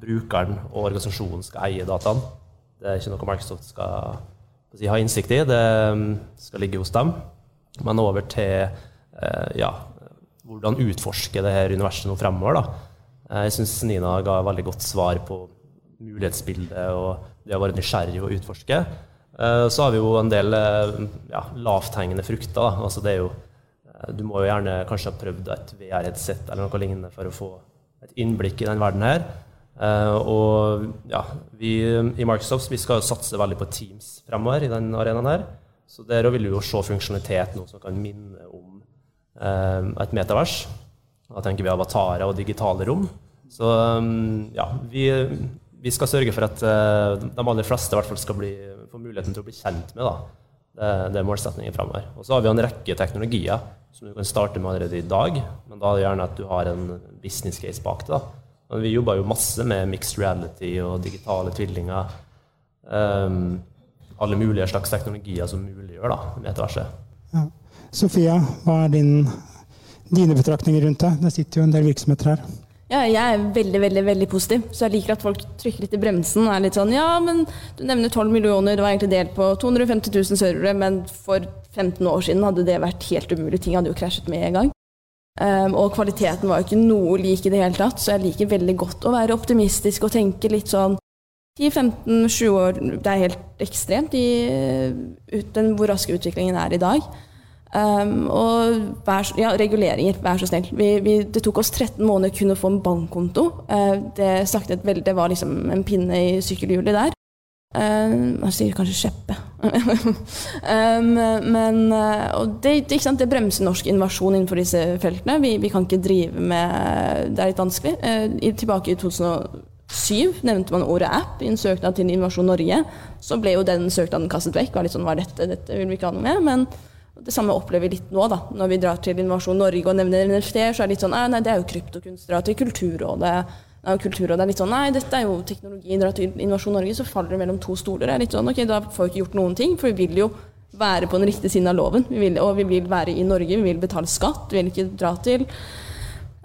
[SPEAKER 4] brukeren og organisasjonen skal eie dataene. Det er ikke noe Microsoft skal si, ha innsikt i. Det um, skal ligge hos dem. Men over til eh, ja, hvordan utforske det her universet nå fremover. Da. Eh, jeg syns Nina ga veldig godt svar på mulighetsbildet og det å være nysgjerrig og utforske. Eh, så har vi jo en del ja, lavthengende frukter. Da. Altså det er jo Du må jo gjerne kanskje ha prøvd et VR-headset eller noe lignende for å få et innblikk i den verden her. Uh, og ja, vi i Microsoft vi skal jo satse veldig på Teams fremover i den arenaen her. Så der vil vi jo se funksjonalitet noe som kan minne om uh, et metavers. Da tenker vi avatarer og digitale rom. Så ja, vi, vi, skal sørge for at de aller fleste i hvert fall skal bli, få muligheten til å bli kjent med da. Det, det er målsettingen fremover. Og så har vi en rekke teknologier som du kan starte med allerede i dag, men da er det gjerne at du har en business case bak det. da. Men vi jobber jo masse med mixed reality og digitale tvillinger. Um, alle mulige slags teknologier som muliggjør da, metaverset. Ja.
[SPEAKER 1] Sofia, hva er din, dine betraktninger rundt det? Det sitter jo en del virksomheter her.
[SPEAKER 2] Ja, jeg er veldig veldig, veldig positiv, så jeg liker at folk trykker litt i bremsen. er litt sånn, ja, men Du nevner 12 millioner, det var egentlig delt på 250 000 servere, men for 15 år siden hadde det vært helt umulig. Ting hadde jo krasjet med en gang. Um, og kvaliteten var jo ikke noe lik i det hele tatt, så jeg liker veldig godt å være optimistisk og tenke litt sånn 10-15-20 år, det er helt ekstremt i den, hvor rask utviklingen er i dag. Um, og vær, ja, reguleringer, vær så snill. Vi, vi, det tok oss 13 måneder kun å få en bankkonto. Uh, det, vel, det var liksom en pinne i sykkelhjulet der. Man sier kanskje skjeppe. um, men uh, det, det, bremser norsk innovasjon innenfor disse feltene. Vi, vi, kan ikke drive med Det er litt vanskelig. Uh, tilbake i 2007 nevnte man ordet app i en søknad til Innovasjon Norge. Så ble jo den søknaden kastet vekk. Var litt sånn, hva er dette? Dette vil vi ikke ha noe med. Men det samme opplever vi litt nå, da. Når vi drar til Innovasjon Norge og nevner NFT, så er det litt sånn Nei, det er jo kryptokunst. Dra til Kulturrådet av Kulturrådet er litt sånn Nei, dette er jo teknologi. Dra til Innovasjon Norge, så faller det mellom to stoler. Det er litt sånn, ok, Da får vi ikke gjort noen ting, for vi vil jo være på den riktige siden av loven. Vi vil, og vi vil være i Norge, vi vil betale skatt. Vi vil ikke dra til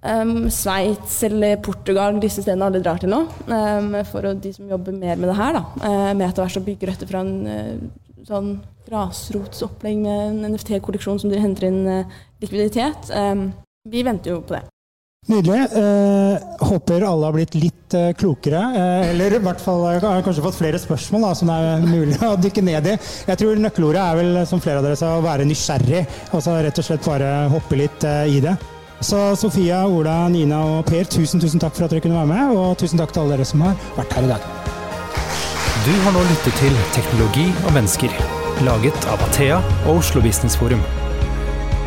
[SPEAKER 2] um, Sveits eller Portugal, disse stedene alle drar til nå. Um, for de som jobber mer med det her, da. Uh, med etter hvert å bygge dette fra en uh, sånn grasrotsopplegg med en NFT-kolleksjon som dere henter inn uh, likviditet. Um, vi venter jo på det.
[SPEAKER 1] Nydelig. Eh, håper alle har blitt litt eh, klokere. Eh, eller i hvert fall har har kanskje fått flere spørsmål da, som er mulig å dykke ned i. Jeg tror nøkkelordet er vel, som flere av dere sa, å være nysgjerrig. Altså rett og slett bare hoppe litt eh, i det. Så Sofia, Ola, Nina og Per, tusen, tusen takk for at dere kunne være med. Og tusen takk til alle dere som har vært her i dag.
[SPEAKER 6] Du har nå lyttet til Teknologi og mennesker, laget av Athea og Oslo Business Forum.